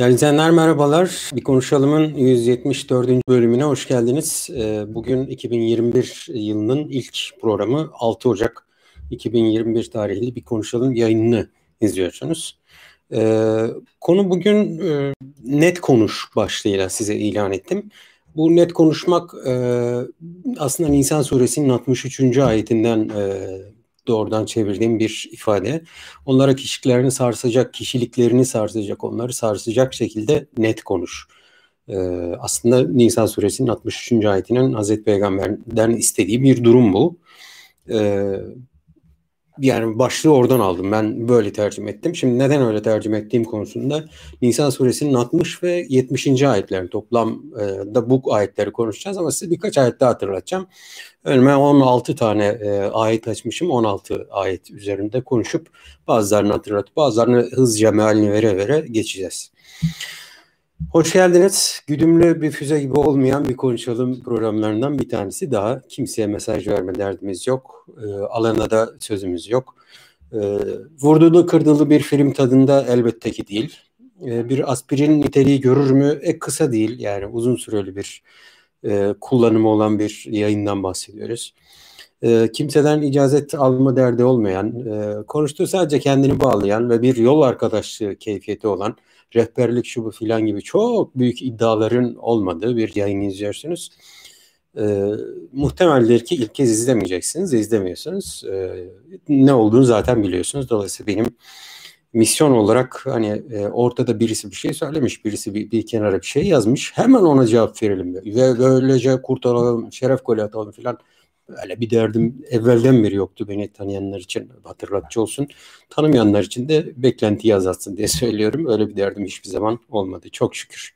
Değerli izleyenler merhabalar. Bir Konuşalım'ın 174. bölümüne hoş geldiniz. Ee, bugün 2021 yılının ilk programı 6 Ocak 2021 tarihli Bir Konuşalım yayınını izliyorsunuz. Ee, konu bugün e, net konuş başlığıyla size ilan ettim. Bu net konuşmak e, aslında Nisan suresinin 63. ayetinden e, doğrudan çevirdiğim bir ifade. Onlara kişiliklerini sarsacak, kişiliklerini sarsacak, onları sarsacak şekilde net konuş. Ee, aslında Nisa suresinin 63. ayetinin Hazreti Peygamber'den istediği bir durum bu. Ee, yani başlığı oradan aldım. Ben böyle tercüme ettim. Şimdi neden öyle tercüme ettiğim konusunda Nisan suresinin 60 ve 70. ayetlerin toplam e, da bu ayetleri konuşacağız ama size birkaç ayet daha hatırlatacağım. Önüme 16 tane e, ayet açmışım. 16 ayet üzerinde konuşup bazılarını hatırlatıp bazılarını hızlıca mealini vere vere geçeceğiz. Hoş geldiniz. Güdümlü bir füze gibi olmayan bir konuşalım programlarından bir tanesi daha. Kimseye mesaj verme derdimiz yok. E, alana da sözümüz yok. E, vurdulu kırdılı bir film tadında elbette ki değil. E, bir aspirin niteliği görür mü? E kısa değil yani uzun süreli bir e, kullanımı olan bir yayından bahsediyoruz. E, kimseden icazet alma derdi olmayan, e, konuştuğu sadece kendini bağlayan ve bir yol arkadaşlığı keyfiyeti olan rehberlik şu bu filan gibi çok büyük iddiaların olmadığı bir yayın izliyorsunuz. E, muhtemeldir ki ilk kez izlemeyeceksiniz, izlemiyorsunuz. E, ne olduğunu zaten biliyorsunuz. Dolayısıyla benim misyon olarak hani e, ortada birisi bir şey söylemiş, birisi bir, bir kenara bir şey yazmış. Hemen ona cevap verelim ve böylece kurtaralım, şeref golü atalım filan. Öyle bir derdim evvelden beri yoktu beni tanıyanlar için hatırlatıcı olsun. Tanımayanlar için de beklentiyi azaltsın diye söylüyorum. Öyle bir derdim hiçbir zaman olmadı. Çok şükür.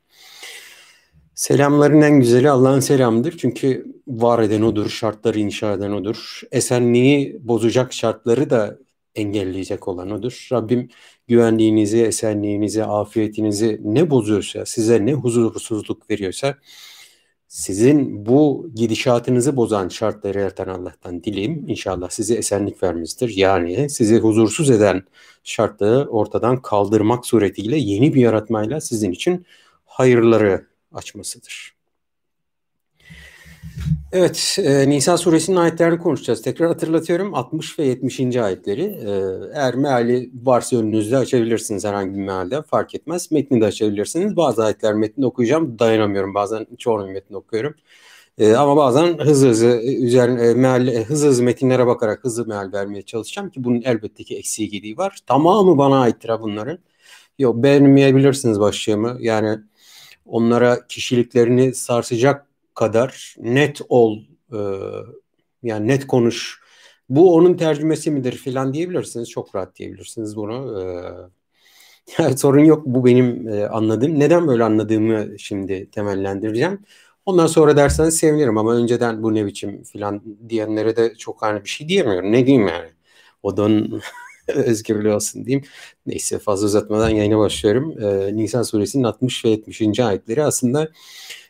Selamların en güzeli Allah'ın selamıdır. Çünkü var eden odur, şartları inşa eden odur. Esenliği bozacak şartları da engelleyecek olan odur. Rabbim güvenliğinizi, esenliğinizi, afiyetinizi ne bozuyorsa, size ne huzursuzluk veriyorsa sizin bu gidişatınızı bozan şartları yaratan Allah'tan dileyim. İnşallah size esenlik vermiştir. Yani sizi huzursuz eden şartları ortadan kaldırmak suretiyle yeni bir yaratmayla sizin için hayırları açmasıdır. Evet, e, Nisa suresinin ayetlerini konuşacağız. Tekrar hatırlatıyorum 60 ve 70. ayetleri. E, eğer meali varsa önünüzde açabilirsiniz herhangi bir mealde fark etmez. Metni de açabilirsiniz. Bazı ayetler metni okuyacağım dayanamıyorum. Bazen çoğunun metni okuyorum. E, ama bazen hızlı hızlı üzerine e, e, hızlı hızlı metinlere bakarak hızlı meal vermeye çalışacağım ki bunun elbette ki eksiği gidiği var. Tamamı bana aittir bunların. Yok beğenmeyebilirsiniz başlığımı. Yani onlara kişiliklerini sarsacak kadar net ol e, yani net konuş bu onun tercümesi midir filan diyebilirsiniz. Çok rahat diyebilirsiniz bunu. E, yani sorun yok bu benim e, anladığım. Neden böyle anladığımı şimdi temellendireceğim. Ondan sonra derseniz sevinirim ama önceden bu ne biçim filan diyenlere de çok hani bir şey diyemiyorum. Ne diyeyim yani? Odanın özgürlüğü olsun diyeyim. Neyse fazla uzatmadan yayına başlıyorum. Ee, Nisan suresinin 60 ve 70. ayetleri aslında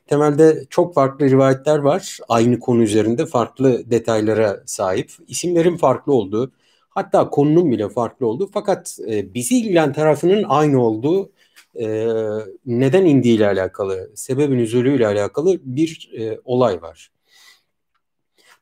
Temelde çok farklı rivayetler var. Aynı konu üzerinde farklı detaylara sahip. İsimlerin farklı olduğu, hatta konunun bile farklı olduğu fakat e, bizi ilgilen tarafının aynı olduğu e, neden indiğiyle alakalı, sebebin üzülüyle alakalı bir e, olay var.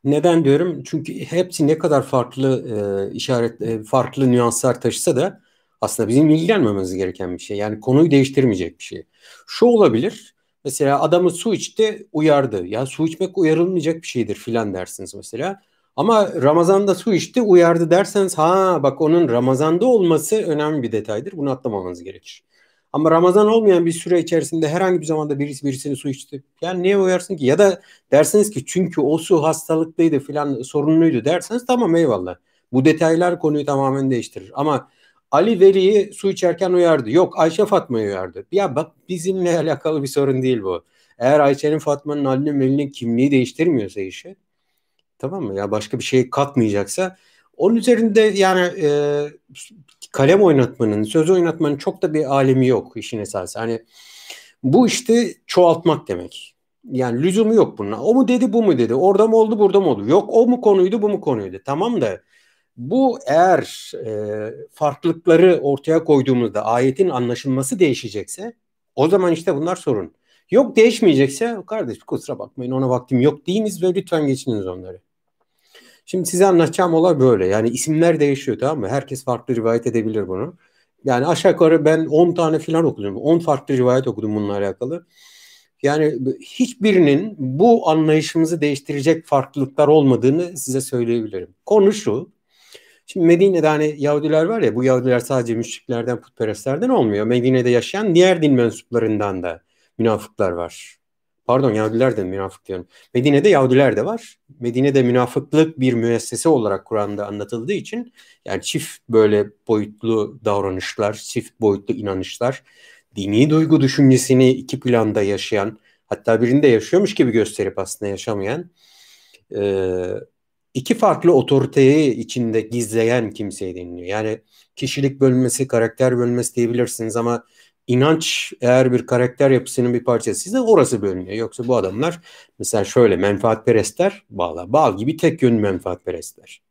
Neden diyorum? Çünkü hepsi ne kadar farklı e, işaret, e, farklı nüanslar taşısa da aslında bizim ilgilenmememiz gereken bir şey. Yani konuyu değiştirmeyecek bir şey. Şu olabilir. Mesela adamı su içti uyardı. Ya su içmek uyarılmayacak bir şeydir filan dersiniz mesela. Ama Ramazan'da su içti uyardı derseniz ha bak onun Ramazan'da olması önemli bir detaydır. Bunu atlamamanız gerekir. Ama Ramazan olmayan bir süre içerisinde herhangi bir zamanda birisi birisini su içti. Yani niye uyarsın ki? Ya da dersiniz ki çünkü o su hastalıklıydı filan sorunluydu derseniz tamam eyvallah. Bu detaylar konuyu tamamen değiştirir. Ama Ali Veli'yi su içerken uyardı. Yok Ayşe Fatma'yı uyardı. Ya bak bizimle alakalı bir sorun değil bu. Eğer Ayşe'nin Fatma'nın Ali'nin Veli'nin kimliği değiştirmiyorsa işi tamam mı? Ya başka bir şey katmayacaksa onun üzerinde yani e, kalem oynatmanın, söz oynatmanın çok da bir alemi yok işin esası. Hani bu işte çoğaltmak demek. Yani lüzumu yok bunun. O mu dedi bu mu dedi. Orada mı oldu burada mı oldu. Yok o mu konuydu bu mu konuydu. Tamam da bu eğer e, farklılıkları ortaya koyduğumuzda ayetin anlaşılması değişecekse O zaman işte bunlar sorun. Yok değişmeyecekse kardeş kusura bakmayın ona vaktim yok deyiniz ve lütfen geçiniz onları. Şimdi size anlatacağım olay böyle. Yani isimler değişiyor tamam mı? Herkes farklı rivayet edebilir bunu. Yani aşağı yukarı ben 10 tane falan okudum. 10 farklı rivayet okudum bununla alakalı. Yani hiçbirinin bu anlayışımızı değiştirecek farklılıklar olmadığını size söyleyebilirim. Konu şu. Şimdi Medine'de hani Yahudiler var ya bu Yahudiler sadece müşriklerden putperestlerden olmuyor. Medine'de yaşayan diğer din mensuplarından da münafıklar var. Pardon Yahudiler de münafık diyorum. Medine'de Yahudiler de var. Medine'de münafıklık bir müessese olarak Kur'an'da anlatıldığı için yani çift böyle boyutlu davranışlar, çift boyutlu inanışlar, dini duygu düşüncesini iki planda yaşayan, hatta birinde yaşıyormuş gibi gösterip aslında yaşamayan, iki farklı otoriteyi içinde gizleyen kimseye deniliyor. Yani kişilik bölünmesi, karakter bölünmesi diyebilirsiniz ama inanç eğer bir karakter yapısının bir parçası ise orası bölünüyor. Yoksa bu adamlar mesela şöyle menfaatperestler bağla. Bal gibi tek yönlü menfaatperestler.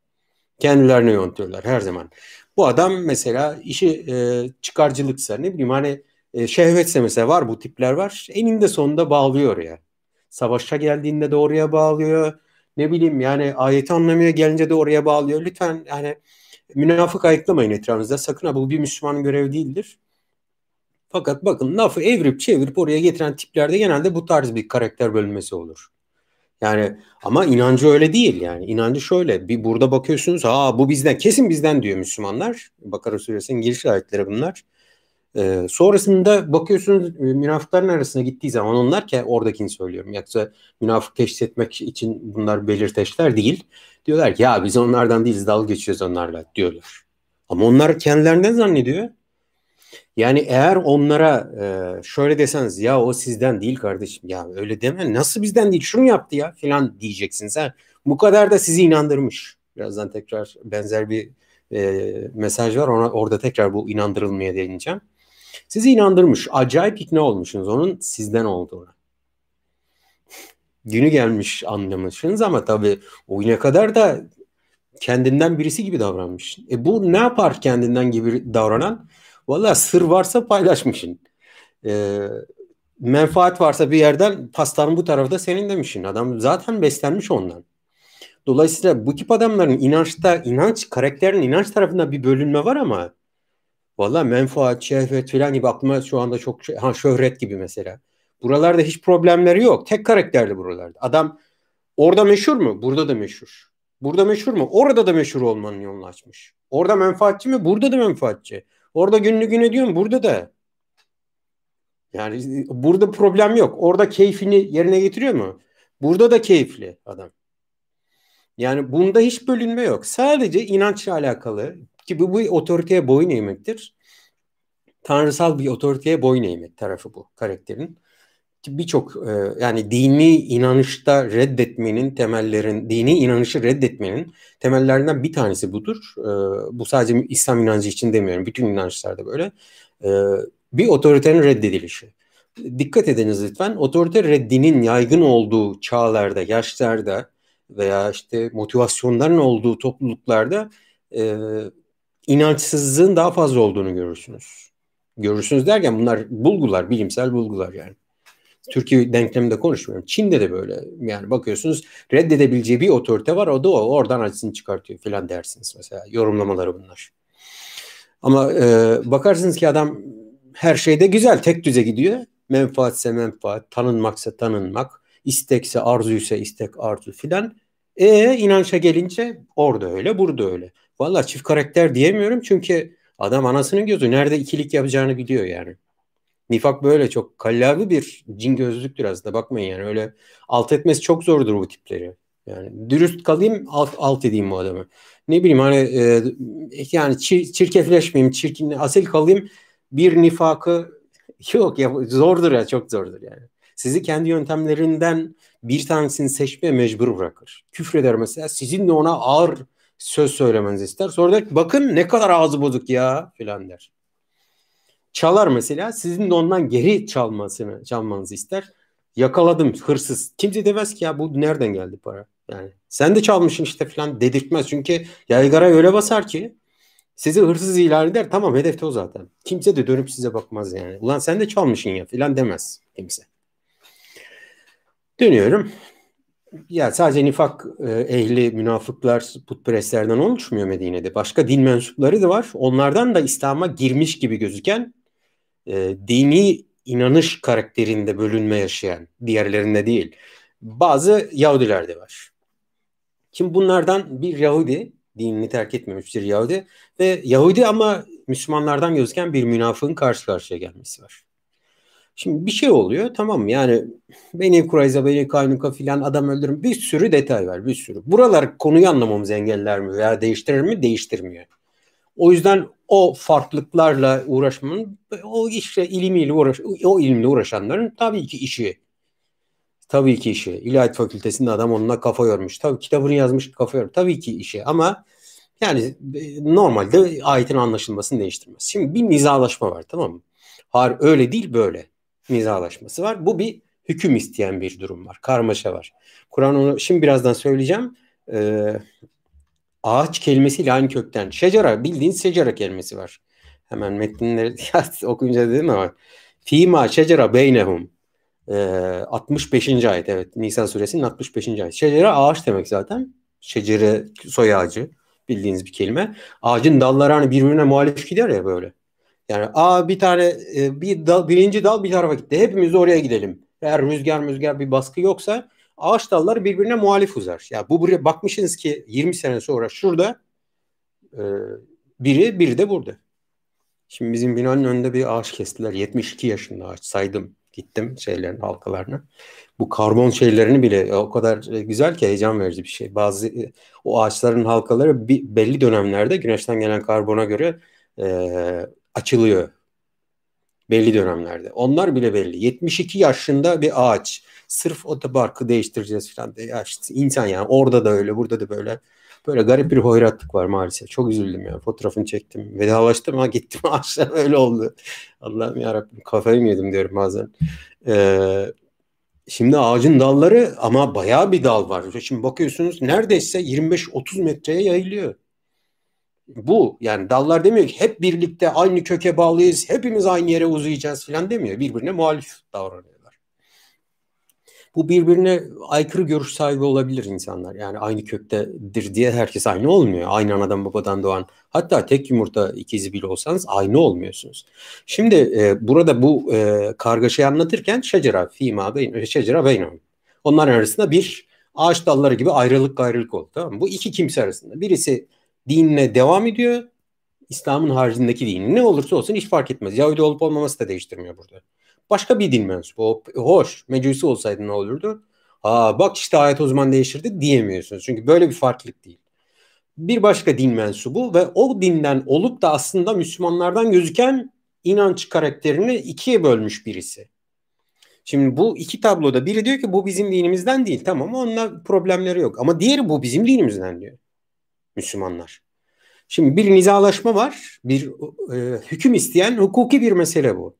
Kendilerine yönetiyorlar her zaman. Bu adam mesela işi e, çıkarcılıksa ne bileyim hani e, şehvetse mesela var bu tipler var. Eninde sonunda bağlıyor ya. Savaşa geldiğinde de oraya bağlıyor. Ne bileyim yani ayeti anlamaya gelince de oraya bağlıyor. Lütfen yani münafık ayıklamayın etrafınızda. Sakın ha bu bir Müslümanın görevi değildir. Fakat bakın lafı evirip çevirip oraya getiren tiplerde genelde bu tarz bir karakter bölünmesi olur. Yani ama inancı öyle değil yani. İnancı şöyle. Bir burada bakıyorsunuz ha bu bizden kesin bizden diyor Müslümanlar. Bakara suresinin giriş ayetleri bunlar. Ee, sonrasında bakıyorsunuz e, münafıkların arasına gittiği zaman onlar ki oradakini söylüyorum. Yoksa münafık teşhis etmek için bunlar belirteçler değil. Diyorlar ki ya biz onlardan değiliz dalga geçiyoruz onlarla diyorlar. Ama onlar kendilerinden zannediyor. Yani eğer onlara e, şöyle deseniz ya o sizden değil kardeşim ya öyle deme nasıl bizden değil şunu yaptı ya filan diyeceksiniz. Ha? Bu kadar da sizi inandırmış. Birazdan tekrar benzer bir e, mesaj var ona orada tekrar bu inandırılmaya değineceğim. Sizi inandırmış acayip ikna olmuşsunuz onun sizden olduğuna. Günü gelmiş anlamışsınız ama tabii o ne kadar da kendinden birisi gibi davranmış. E bu ne yapar kendinden gibi davranan? Valla sır varsa paylaşmışsın. E, menfaat varsa bir yerden pastanın bu tarafta senin demişsin. Adam zaten beslenmiş ondan. Dolayısıyla bu tip adamların inançta, inanç, karakterin inanç tarafında bir bölünme var ama valla menfaat, şehvet falan gibi aklıma şu anda çok ha şöhret gibi mesela. Buralarda hiç problemleri yok. Tek karakterli buralarda. Adam orada meşhur mu? Burada da meşhur. Burada meşhur mu? Orada da meşhur olmanın yolunu açmış. Orada menfaatçi mi? Burada da menfaatçi. Orada günlü gün ediyorum burada da. Yani burada problem yok. Orada keyfini yerine getiriyor mu? Burada da keyifli adam. Yani bunda hiç bölünme yok. Sadece inançla alakalı ki bu, bu otoriteye boyun eğmektir. Tanrısal bir otoriteye boyun eğmek tarafı bu karakterin birçok e, yani dini inanışta reddetmenin temellerin dini inanışı reddetmenin temellerinden bir tanesi budur. E, bu sadece İslam inancı için demiyorum. Bütün inançlarda böyle. E, bir otoritenin reddedilişi. Dikkat ediniz lütfen. Otorite reddinin yaygın olduğu çağlarda, yaşlarda veya işte motivasyonların olduğu topluluklarda e, inançsızlığın daha fazla olduğunu görürsünüz. Görürsünüz derken bunlar bulgular, bilimsel bulgular yani. Türkiye denkleminde konuşmuyorum. Çin'de de böyle. Yani bakıyorsunuz reddedebileceği bir otorite var. O da o. Oradan acısını çıkartıyor filan dersiniz mesela. Yorumlamaları bunlar. Ama e, bakarsınız ki adam her şeyde güzel. Tek düze gidiyor. Menfaatse menfaat, tanınmaksa tanınmak, istekse arzuysa istek arzu filan. E inança gelince orada öyle, burada öyle. Vallahi çift karakter diyemiyorum çünkü adam anasının gözü nerede ikilik yapacağını biliyor yani. Nifak böyle çok kallavi bir cin gözlüktür aslında bakmayın yani öyle alt etmesi çok zordur bu tipleri. Yani dürüst kalayım alt, alt edeyim bu adamı. Ne bileyim hani e, yani çir, çirkefleşmeyeyim, çirkin, asil kalayım bir nifakı yok ya zordur ya çok zordur yani. Sizi kendi yöntemlerinden bir tanesini seçmeye mecbur bırakır. Küfreder mesela sizin de ona ağır söz söylemenizi ister. Sonra der bakın ne kadar ağzı bozuk ya filan der çalar mesela sizin de ondan geri çalmasını çalmanızı ister. Yakaladım hırsız. Kimse demez ki ya bu nereden geldi para? Yani sen de çalmışsın işte falan dedirtmez. Çünkü yaygara öyle basar ki Sizi hırsız ilan eder. Tamam hedefte o zaten. Kimse de dönüp size bakmaz yani. Ulan sen de çalmışsın ya filan demez kimse. Dönüyorum. Ya sadece nifak e, ehli münafıklar putperestlerden oluşmuyor Medine'de. Başka din mensupları da var. Onlardan da İslam'a girmiş gibi gözüken e, dini inanış karakterinde bölünme yaşayan diğerlerinde değil. Bazı Yahudiler de var. Şimdi bunlardan bir Yahudi dinini terk etmemiş bir Yahudi ve Yahudi ama Müslümanlardan gözüken bir münafığın karşı karşıya gelmesi var. Şimdi bir şey oluyor tamam? Yani Beni Kurayza, Beni Kaynuka filan adam öldürün. Bir sürü detay var bir sürü. Buralar konuyu anlamamızı engeller mi veya değiştirir mi? Değiştirmiyor. O yüzden o farklılıklarla uğraşmanın o işte ilimiyle uğraş o ilimle uğraşanların tabii ki işi. Tabii ki işi. İlahiyat Fakültesinde adam onunla kafa yormuş. Tabii kitabını yazmış kafa yormuş. Tabii ki işi ama yani e, normalde ayetin anlaşılmasını değiştirmez. Şimdi bir nizalaşma var tamam mı? Har öyle değil böyle nizalaşması var. Bu bir hüküm isteyen bir durum var. Karmaşa var. Kur'an onu şimdi birazdan söyleyeceğim. Ee, ağaç kelimesiyle aynı kökten. Şecera bildiğin secera kelimesi var. Hemen metinleri okuyunca dedim ama Fima şecera beynehum e, 65. ayet evet Nisa suresinin 65. ayet. Şecera ağaç demek zaten. Şecere soy ağacı bildiğiniz bir kelime. Ağacın dalları hani birbirine muhalif gider ya böyle. Yani a bir tane e, bir dal, birinci dal bir tarafa gitti. Hepimiz oraya gidelim. Eğer rüzgar rüzgar bir baskı yoksa ağaç dalları birbirine muhalif uzar. Ya bu buraya bakmışsınız ki 20 sene sonra şurada e, biri biri de burada. Şimdi bizim binanın önünde bir ağaç kestiler. 72 yaşında ağaç saydım. Gittim şeylerin halkalarına. Bu karbon şeylerini bile o kadar güzel ki heyecan verici bir şey. Bazı e, o ağaçların halkaları bir, belli dönemlerde güneşten gelen karbona göre e, açılıyor. Belli dönemlerde. Onlar bile belli. 72 yaşında bir ağaç. Sırf otoparkı değiştireceğiz falan. Ya işte insan yani orada da öyle burada da böyle. Böyle garip bir hoyratlık var maalesef. Çok üzüldüm ya. Fotoğrafını çektim. Vedalaştım ama gittim aşağı öyle oldu. Allah'ım yarabbim kafayı mı yedim diyorum bazen. Ee, şimdi ağacın dalları ama bayağı bir dal var. Şimdi bakıyorsunuz neredeyse 25-30 metreye yayılıyor. Bu yani dallar demiyor ki hep birlikte aynı köke bağlıyız, hepimiz aynı yere uzayacağız falan demiyor. Birbirine muhalif davranıyorlar. Bu birbirine aykırı görüş sahibi olabilir insanlar. Yani aynı köktedir diye herkes aynı olmuyor. Aynı anadan babadan doğan hatta tek yumurta ikizi bile olsanız aynı olmuyorsunuz. Şimdi e, burada bu e, kargaşayı anlatırken şecera fîmâ beyn, şecera beynahum. Onların arasında bir ağaç dalları gibi ayrılık ayrılık oldu. Tamam mı? Bu iki kimse arasında. Birisi dinine devam ediyor. İslam'ın haricindeki dini ne olursa olsun hiç fark etmez. Yahudi olup olmaması da değiştirmiyor burada. Başka bir din mensubu. Hoş. Mecusi olsaydı ne olurdu? Aa bak işte ayet o zaman değiştirdi diyemiyorsunuz. Çünkü böyle bir farklılık değil. Bir başka din mensubu ve o dinden olup da aslında Müslümanlardan gözüken inanç karakterini ikiye bölmüş birisi. Şimdi bu iki tabloda biri diyor ki bu bizim dinimizden değil. Tamam onunla problemleri yok. Ama diğeri bu bizim dinimizden diyor. Müslümanlar. Şimdi bir nizalaşma var, bir e, hüküm isteyen hukuki bir mesele bu.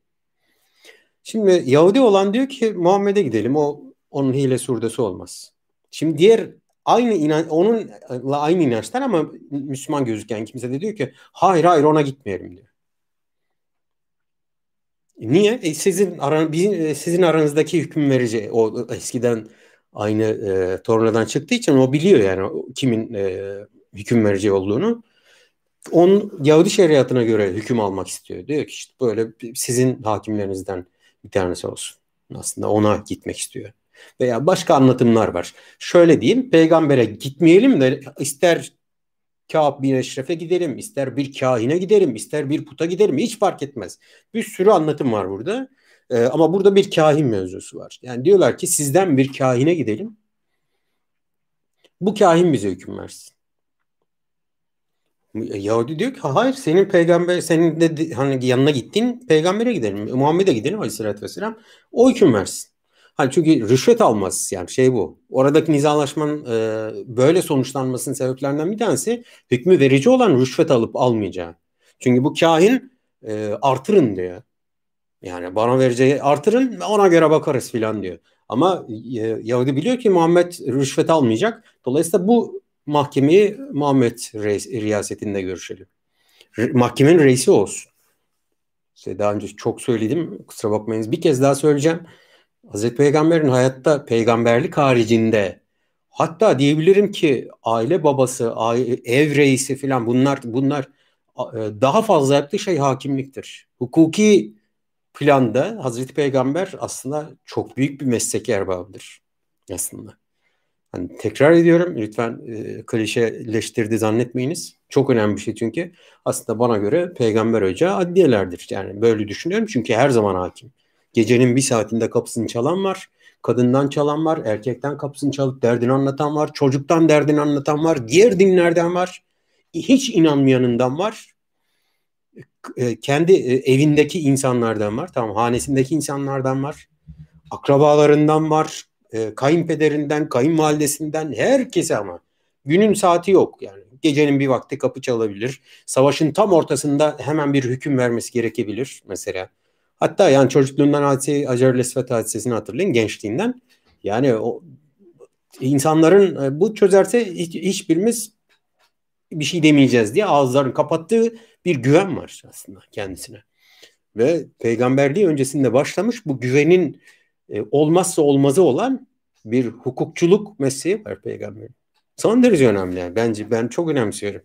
Şimdi Yahudi olan diyor ki Muhammed'e gidelim, o onun hile surdesi olmaz. Şimdi diğer aynı inan onunla aynı inançtan ama Müslüman gözüken kimse de diyor ki hayır hayır ona gitmeyelim diyor. Niye? E sizin aran, e, sizin aranızdaki hüküm verici o eskiden aynı e, tornadan çıktığı için o biliyor yani kimin e, hüküm verici olduğunu. On Yahudi şeriatına göre hüküm almak istiyor. Diyor ki işte böyle sizin hakimlerinizden bir tanesi olsun. Aslında ona gitmek istiyor. Veya başka anlatımlar var. Şöyle diyeyim peygambere gitmeyelim de ister Kâb bin Eşref'e gidelim, ister bir kahine gidelim, ister bir puta gidelim hiç fark etmez. Bir sürü anlatım var burada. Ee, ama burada bir kahin mevzusu var. Yani diyorlar ki sizden bir kahine gidelim. Bu kahin bize hüküm versin. Yahudi diyor ki hayır senin peygamber senin de hani yanına gittin peygambere gidelim. Muhammed'e gidelim aleyhissalatü vesselam. O hüküm versin. Hani çünkü rüşvet almaz yani şey bu. Oradaki nizalaşmanın e, böyle sonuçlanmasının sebeplerinden bir tanesi hükmü verici olan rüşvet alıp almayacağı. Çünkü bu kahin e, artırın diyor. Yani bana vereceği artırın ona göre bakarız filan diyor. Ama e, Yahudi biliyor ki Muhammed rüşvet almayacak. Dolayısıyla bu mahkemeyi Muhammed riyasetinde görüşelim. mahkemenin reisi olsun. İşte daha önce çok söyledim. Kusura bakmayınız. Bir kez daha söyleyeceğim. Hazreti Peygamber'in hayatta peygamberlik haricinde hatta diyebilirim ki aile babası, ev reisi falan bunlar bunlar e, daha fazla yaptığı şey hakimliktir. Hukuki planda Hazreti Peygamber aslında çok büyük bir meslek erbabıdır aslında. Hani tekrar ediyorum lütfen e, klişeleştirdi zannetmeyiniz. Çok önemli bir şey çünkü aslında bana göre peygamber ocağı adliyelerdir. Yani böyle düşünüyorum çünkü her zaman hakim. Gecenin bir saatinde kapısını çalan var, kadından çalan var, erkekten kapısını çalıp derdini anlatan var, çocuktan derdini anlatan var, diğer dinlerden var, hiç inanmayanından var, e, kendi e, evindeki insanlardan var, tamam hanesindeki insanlardan var, akrabalarından var, e, kayınpederinden, kayınvalidesinden herkese ama günün saati yok yani. Gecenin bir vakti kapı çalabilir. Savaşın tam ortasında hemen bir hüküm vermesi gerekebilir mesela. Hatta yani çocukluğundan hadise, Acar Lesvet hadisesini hatırlayın gençliğinden. Yani o insanların e, bu çözerse hiç, hiçbirimiz bir şey demeyeceğiz diye ağızlarını kapattığı bir güven var aslında kendisine. Ve peygamberliği öncesinde başlamış bu güvenin e, olmazsa olmazı olan bir hukukçuluk mesleği var peygamberin. Son derece önemli yani. Bence ben çok önemsiyorum.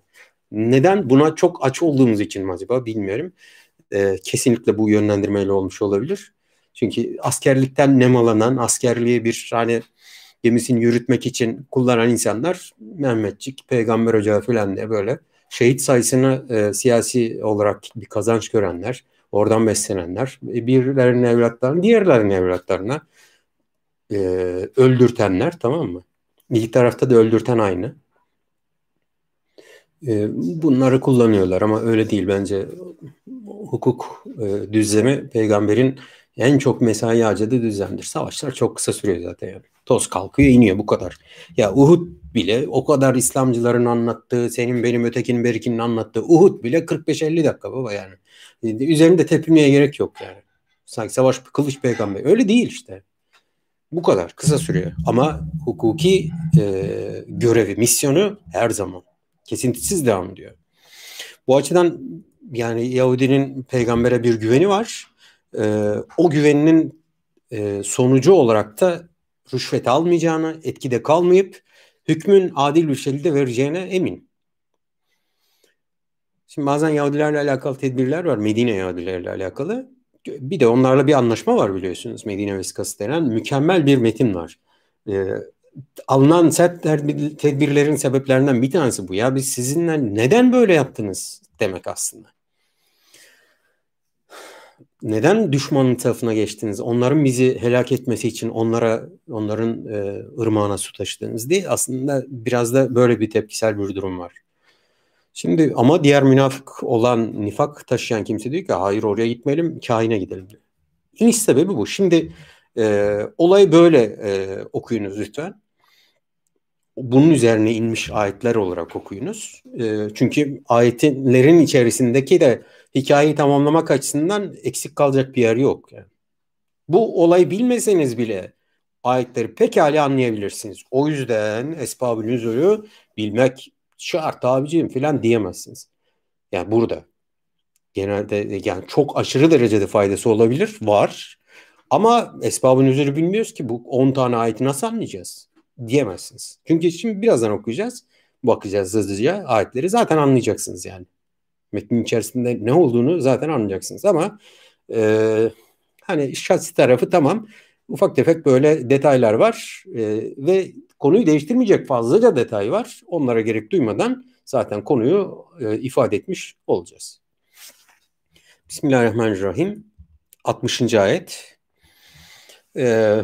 Neden? Buna çok aç olduğumuz için mi acaba bilmiyorum. E, kesinlikle bu yönlendirmeyle olmuş olabilir. Çünkü askerlikten nemalanan, askerliğe bir hani gemisini yürütmek için kullanan insanlar Mehmetçik, Peygamber Ocağı falan diye böyle şehit sayısını e, siyasi olarak bir kazanç görenler, oradan beslenenler, e, birilerinin evlatlarını diğerlerinin evlatlarına e, öldürtenler tamam mı? İki tarafta da öldürten aynı. E, bunları kullanıyorlar ama öyle değil bence. Hukuk e, düzlemi peygamberin en çok mesai harcadığı düzendir. Savaşlar çok kısa sürüyor zaten yani. Toz kalkıyor iniyor bu kadar. Ya Uhud bile o kadar İslamcıların anlattığı, senin benim ötekinin berikinin anlattığı Uhud bile 45-50 dakika baba yani. Üzerinde tepinmeye gerek yok yani. Sanki savaş kılıç peygamber. Öyle değil işte. Bu kadar kısa sürüyor. Ama hukuki e, görevi, misyonu her zaman kesintisiz devam ediyor. Bu açıdan yani Yahudinin peygambere bir güveni var. E, o güveninin e, sonucu olarak da rüşvet almayacağını, etkide kalmayıp hükmün adil bir şekilde vereceğine emin. Şimdi bazen Yahudilerle alakalı tedbirler var. Medine Yahudilerle alakalı. Bir de onlarla bir anlaşma var biliyorsunuz. Medine Vesikası denen mükemmel bir metin var. Ee, alınan sert tedbirlerin sebeplerinden bir tanesi bu. Ya biz sizinle neden böyle yaptınız demek aslında. Neden düşmanın tarafına geçtiniz? Onların bizi helak etmesi için onlara onların e, ırmağına su taşıdınız diye aslında biraz da böyle bir tepkisel bir durum var. Şimdi ama diğer münafık olan nifak taşıyan kimse diyor ki hayır oraya gitmeyelim kahine gidelim diyor. İniş sebebi bu. Şimdi e, olay böyle e, okuyunuz lütfen. Bunun üzerine inmiş ayetler olarak okuyunuz. E, çünkü ayetlerin içerisindeki de hikayeyi tamamlamak açısından eksik kalacak bir yer yok. Yani. Bu olayı bilmeseniz bile ayetleri pekala anlayabilirsiniz. O yüzden esbab-ı nüzulü bilmek şart abicim falan diyemezsiniz. Yani burada genelde yani çok aşırı derecede faydası olabilir. Var. Ama esbabın üzeri bilmiyoruz ki bu 10 tane ayeti nasıl anlayacağız? Diyemezsiniz. Çünkü şimdi birazdan okuyacağız. Bakacağız hızlıca ayetleri zaten anlayacaksınız yani. Metnin içerisinde ne olduğunu zaten anlayacaksınız ama e, hani şahsi tarafı tamam. Ufak tefek böyle detaylar var e, ve konuyu değiştirmeyecek fazlaca detay var. Onlara gerek duymadan zaten konuyu e, ifade etmiş olacağız. Bismillahirrahmanirrahim. 60. ayet. Ee,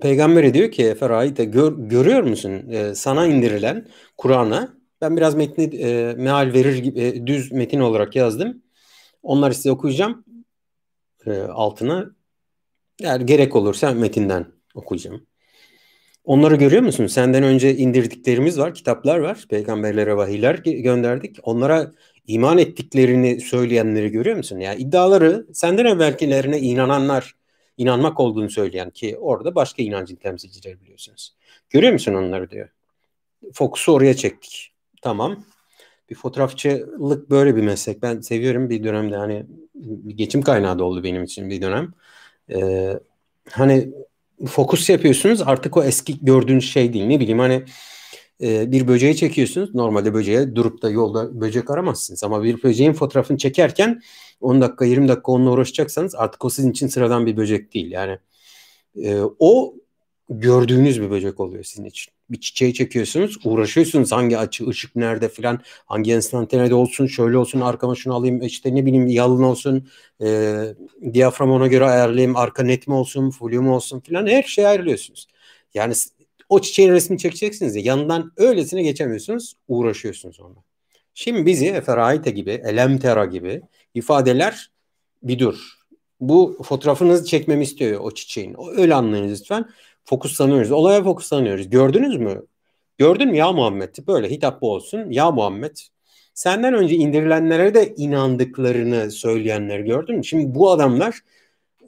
Peygamber diyor ki Eferaite gör, görüyor musun ee, sana indirilen Kur'an'a ben biraz metni e, meal verir gibi e, düz metin olarak yazdım. Onları size okuyacağım e, altına. Eğer gerek olursa metinden okuyacağım. Onları görüyor musun? Senden önce indirdiklerimiz var, kitaplar var. Peygamberlere vahiyler gönderdik. Onlara iman ettiklerini söyleyenleri görüyor musun? Yani iddiaları senden evvelkilerine inananlar, inanmak olduğunu söyleyen ki orada başka inancın temsilcileri biliyorsunuz. Görüyor musun onları diyor. Fokusu oraya çektik. Tamam. bir fotoğrafçılık böyle bir meslek. Ben seviyorum bir dönemde hani bir geçim kaynağı da oldu benim için bir dönem. Ee, hani fokus yapıyorsunuz artık o eski gördüğünüz şey değil. Ne bileyim hani e, bir böceği çekiyorsunuz. Normalde böceğe durup da yolda böcek aramazsınız. Ama bir böceğin fotoğrafını çekerken 10 dakika 20 dakika onunla uğraşacaksanız artık o sizin için sıradan bir böcek değil. Yani e, o gördüğünüz bir böcek oluyor sizin için. Bir çiçeği çekiyorsunuz, uğraşıyorsunuz hangi açı, ışık nerede filan, hangi enstantanede olsun, şöyle olsun, arkama şunu alayım, işte ne bileyim yalın olsun, e, diyafram ona göre ayarlayayım, arka net mi olsun, full mu olsun filan her şeyi ayarlıyorsunuz. Yani o çiçeğin resmini çekeceksiniz ya yanından öylesine geçemiyorsunuz, uğraşıyorsunuz onunla. Şimdi bizi Eferaite gibi, Elemtera gibi ifadeler bir dur. Bu fotoğrafınızı çekmemi istiyor o çiçeğin. Öyle anlayınız lütfen. Fokuslanıyoruz. Olaya fokuslanıyoruz. Gördünüz mü? Gördün mü ya Muhammed? Böyle hitap bu olsun. Ya Muhammed. Senden önce indirilenlere de inandıklarını söyleyenler gördün mü? Şimdi bu adamlar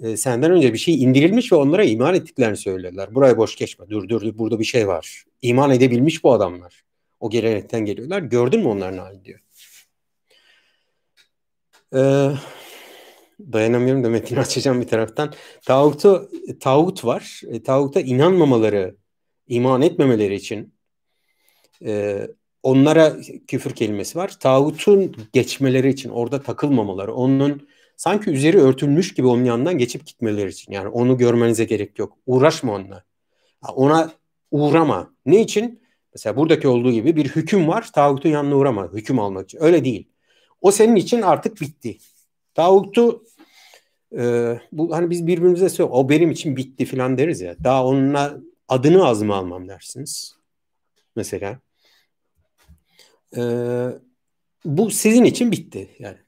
e, senden önce bir şey indirilmiş ve onlara iman ettiklerini söylüyorlar. Buraya boş geçme. Dur dur burada bir şey var. İman edebilmiş bu adamlar. O gelenekten geliyorlar. Gördün mü onların hali diyor. Ee, dayanamıyorum da metini açacağım bir taraftan. Tağutu, tağut var. E, tağuta inanmamaları, iman etmemeleri için e, onlara küfür kelimesi var. Tağutun geçmeleri için orada takılmamaları, onun sanki üzeri örtülmüş gibi onun yanından geçip gitmeleri için. Yani onu görmenize gerek yok. Uğraşma onunla. Ona uğrama. Ne için? Mesela buradaki olduğu gibi bir hüküm var. Tağutun yanına uğrama. Hüküm almak için. Öyle değil. O senin için artık bitti. Tağutu e, bu hani biz birbirimize söylüyoruz. O benim için bitti falan deriz ya. Daha onunla adını ağzıma almam dersiniz. Mesela. E, bu sizin için bitti yani.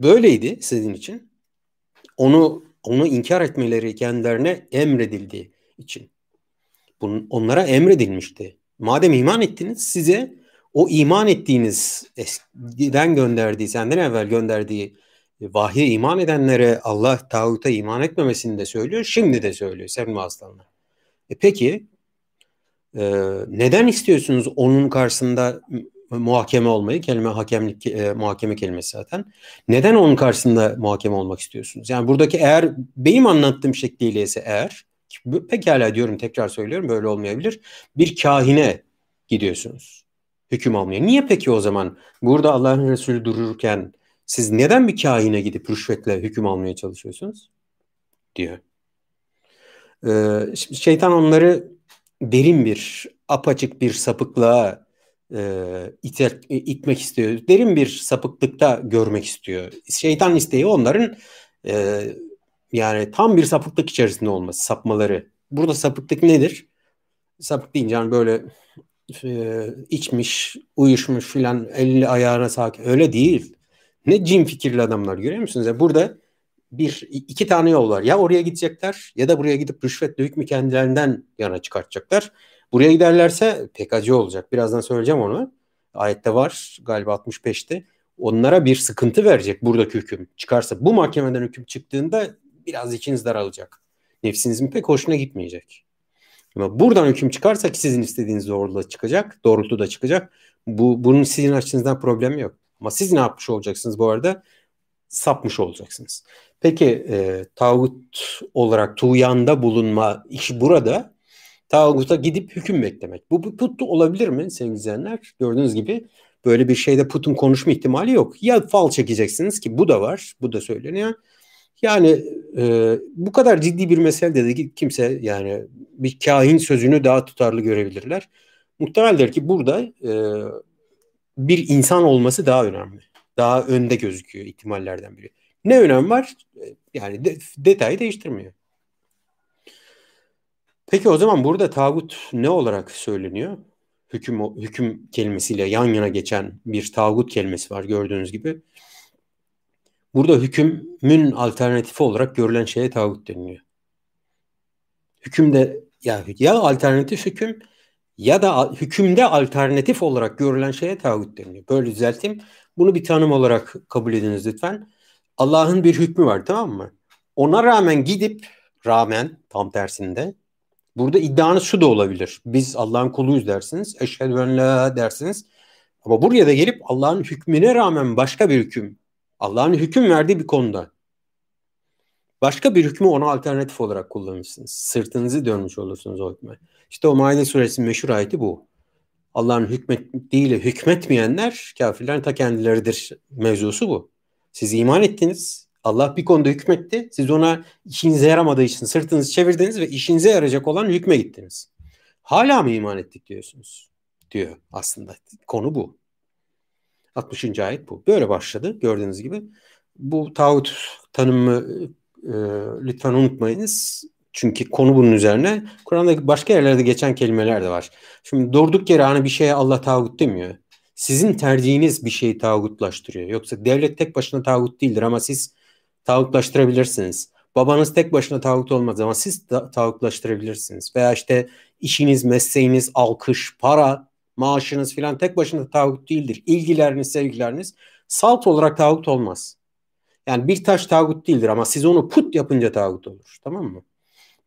Böyleydi sizin için. Onu onu inkar etmeleri kendilerine emredildiği için. Bunun onlara emredilmişti. Madem iman ettiniz size o iman ettiğiniz eskiden gönderdiği, senden evvel gönderdiği vahye iman edenlere Allah tağuta iman etmemesini de söylüyor. Şimdi de söylüyor Sevim Aslanlar. E peki e, neden istiyorsunuz onun karşısında muhakeme olmayı? Kelime hakemlik e, muhakeme kelimesi zaten. Neden onun karşısında muhakeme olmak istiyorsunuz? Yani buradaki eğer benim anlattığım şekliyle ise eğer pekala diyorum tekrar söylüyorum böyle olmayabilir. Bir kahine gidiyorsunuz hüküm almaya. Niye peki o zaman burada Allah'ın Resulü dururken siz neden bir kahine gidip rüşvetle hüküm almaya çalışıyorsunuz? diyor. Ee, şeytan onları derin bir, apaçık bir sapıklığa e, iter, itmek istiyor. Derin bir sapıklıkta görmek istiyor. Şeytan isteği onların e, yani tam bir sapıklık içerisinde olması, sapmaları. Burada sapıklık nedir? Sapık deyince yani böyle e, içmiş, uyuşmuş filan, elini ayağına sakin. Öyle değil. Ne cin fikirli adamlar görüyor musunuz? Yani burada bir iki tane yol var. Ya oraya gidecekler ya da buraya gidip rüşvetle hükmü kendilerinden yana çıkartacaklar. Buraya giderlerse pek acı olacak. Birazdan söyleyeceğim onu. Ayette var galiba 65'te. Onlara bir sıkıntı verecek buradaki hüküm. Çıkarsa bu mahkemeden hüküm çıktığında biraz içiniz daralacak. Nefsinizin pek hoşuna gitmeyecek. Ama buradan hüküm çıkarsa ki sizin istediğiniz doğrultuda çıkacak, doğrultuda çıkacak. Bu bunun sizin açınızdan problem yok. Ama siz ne yapmış olacaksınız bu arada? Sapmış olacaksınız. Peki e, tağut olarak tuğyanda bulunma işi burada tağuta gidip hüküm beklemek. Bu, bu put olabilir mi sevgili izleyenler? Gördüğünüz gibi böyle bir şeyde putun konuşma ihtimali yok. Ya fal çekeceksiniz ki bu da var. Bu da söyleniyor. Yani e, bu kadar ciddi bir mesele dedi kimse yani bir kahin sözünü daha tutarlı görebilirler. Muhtemeldir ki burada e, bir insan olması daha önemli. Daha önde gözüküyor ihtimallerden biri. Ne önem var? Yani de, detayı değiştirmiyor. Peki o zaman burada tağut ne olarak söyleniyor? Hüküm hüküm kelimesiyle yan yana geçen bir tağut kelimesi var gördüğünüz gibi. Burada hükümün alternatifi olarak görülen şeye tağut deniliyor. Hükümde ya, ya alternatif hüküm ya da hükümde alternatif olarak görülen şeye tağut deniliyor. Böyle düzelteyim. Bunu bir tanım olarak kabul ediniz lütfen. Allah'ın bir hükmü var tamam mı? Ona rağmen gidip rağmen tam tersinde burada iddianız şu da olabilir. Biz Allah'ın kuluyuz dersiniz. Eşhedü en la dersiniz. Ama buraya da gelip Allah'ın hükmüne rağmen başka bir hüküm, Allah'ın hüküm verdiği bir konuda başka bir hükmü ona alternatif olarak kullanırsınız. Sırtınızı dönmüş olursunuz o hükme. İşte o Maide suresinin meşhur ayeti bu. Allah'ın hükmettiğiyle hükmetmeyenler kafirlerin ta kendileridir mevzusu bu. Siz iman ettiniz. Allah bir konuda hükmetti. Siz ona işinize yaramadığı için sırtınızı çevirdiniz ve işinize yarayacak olan hükme gittiniz. Hala mı iman ettik diyorsunuz? Diyor aslında. Konu bu. 60. ayet bu. Böyle başladı gördüğünüz gibi. Bu tağut tanımı e, lütfen unutmayınız. Çünkü konu bunun üzerine. Kur'an'da başka yerlerde geçen kelimeler de var. Şimdi durduk yere hani bir şeye Allah tağut demiyor. Sizin tercihiniz bir şeyi tağutlaştırıyor. Yoksa devlet tek başına tağut değildir ama siz tağutlaştırabilirsiniz. Babanız tek başına tağut olmaz ama siz ta- tağutlaştırabilirsiniz. Veya işte işiniz, mesleğiniz, alkış, para, maaşınız filan tek başına tağut değildir. İlgileriniz, sevgileriniz salt olarak tağut olmaz. Yani bir taş tağut değildir ama siz onu put yapınca tağut olur. Tamam mı?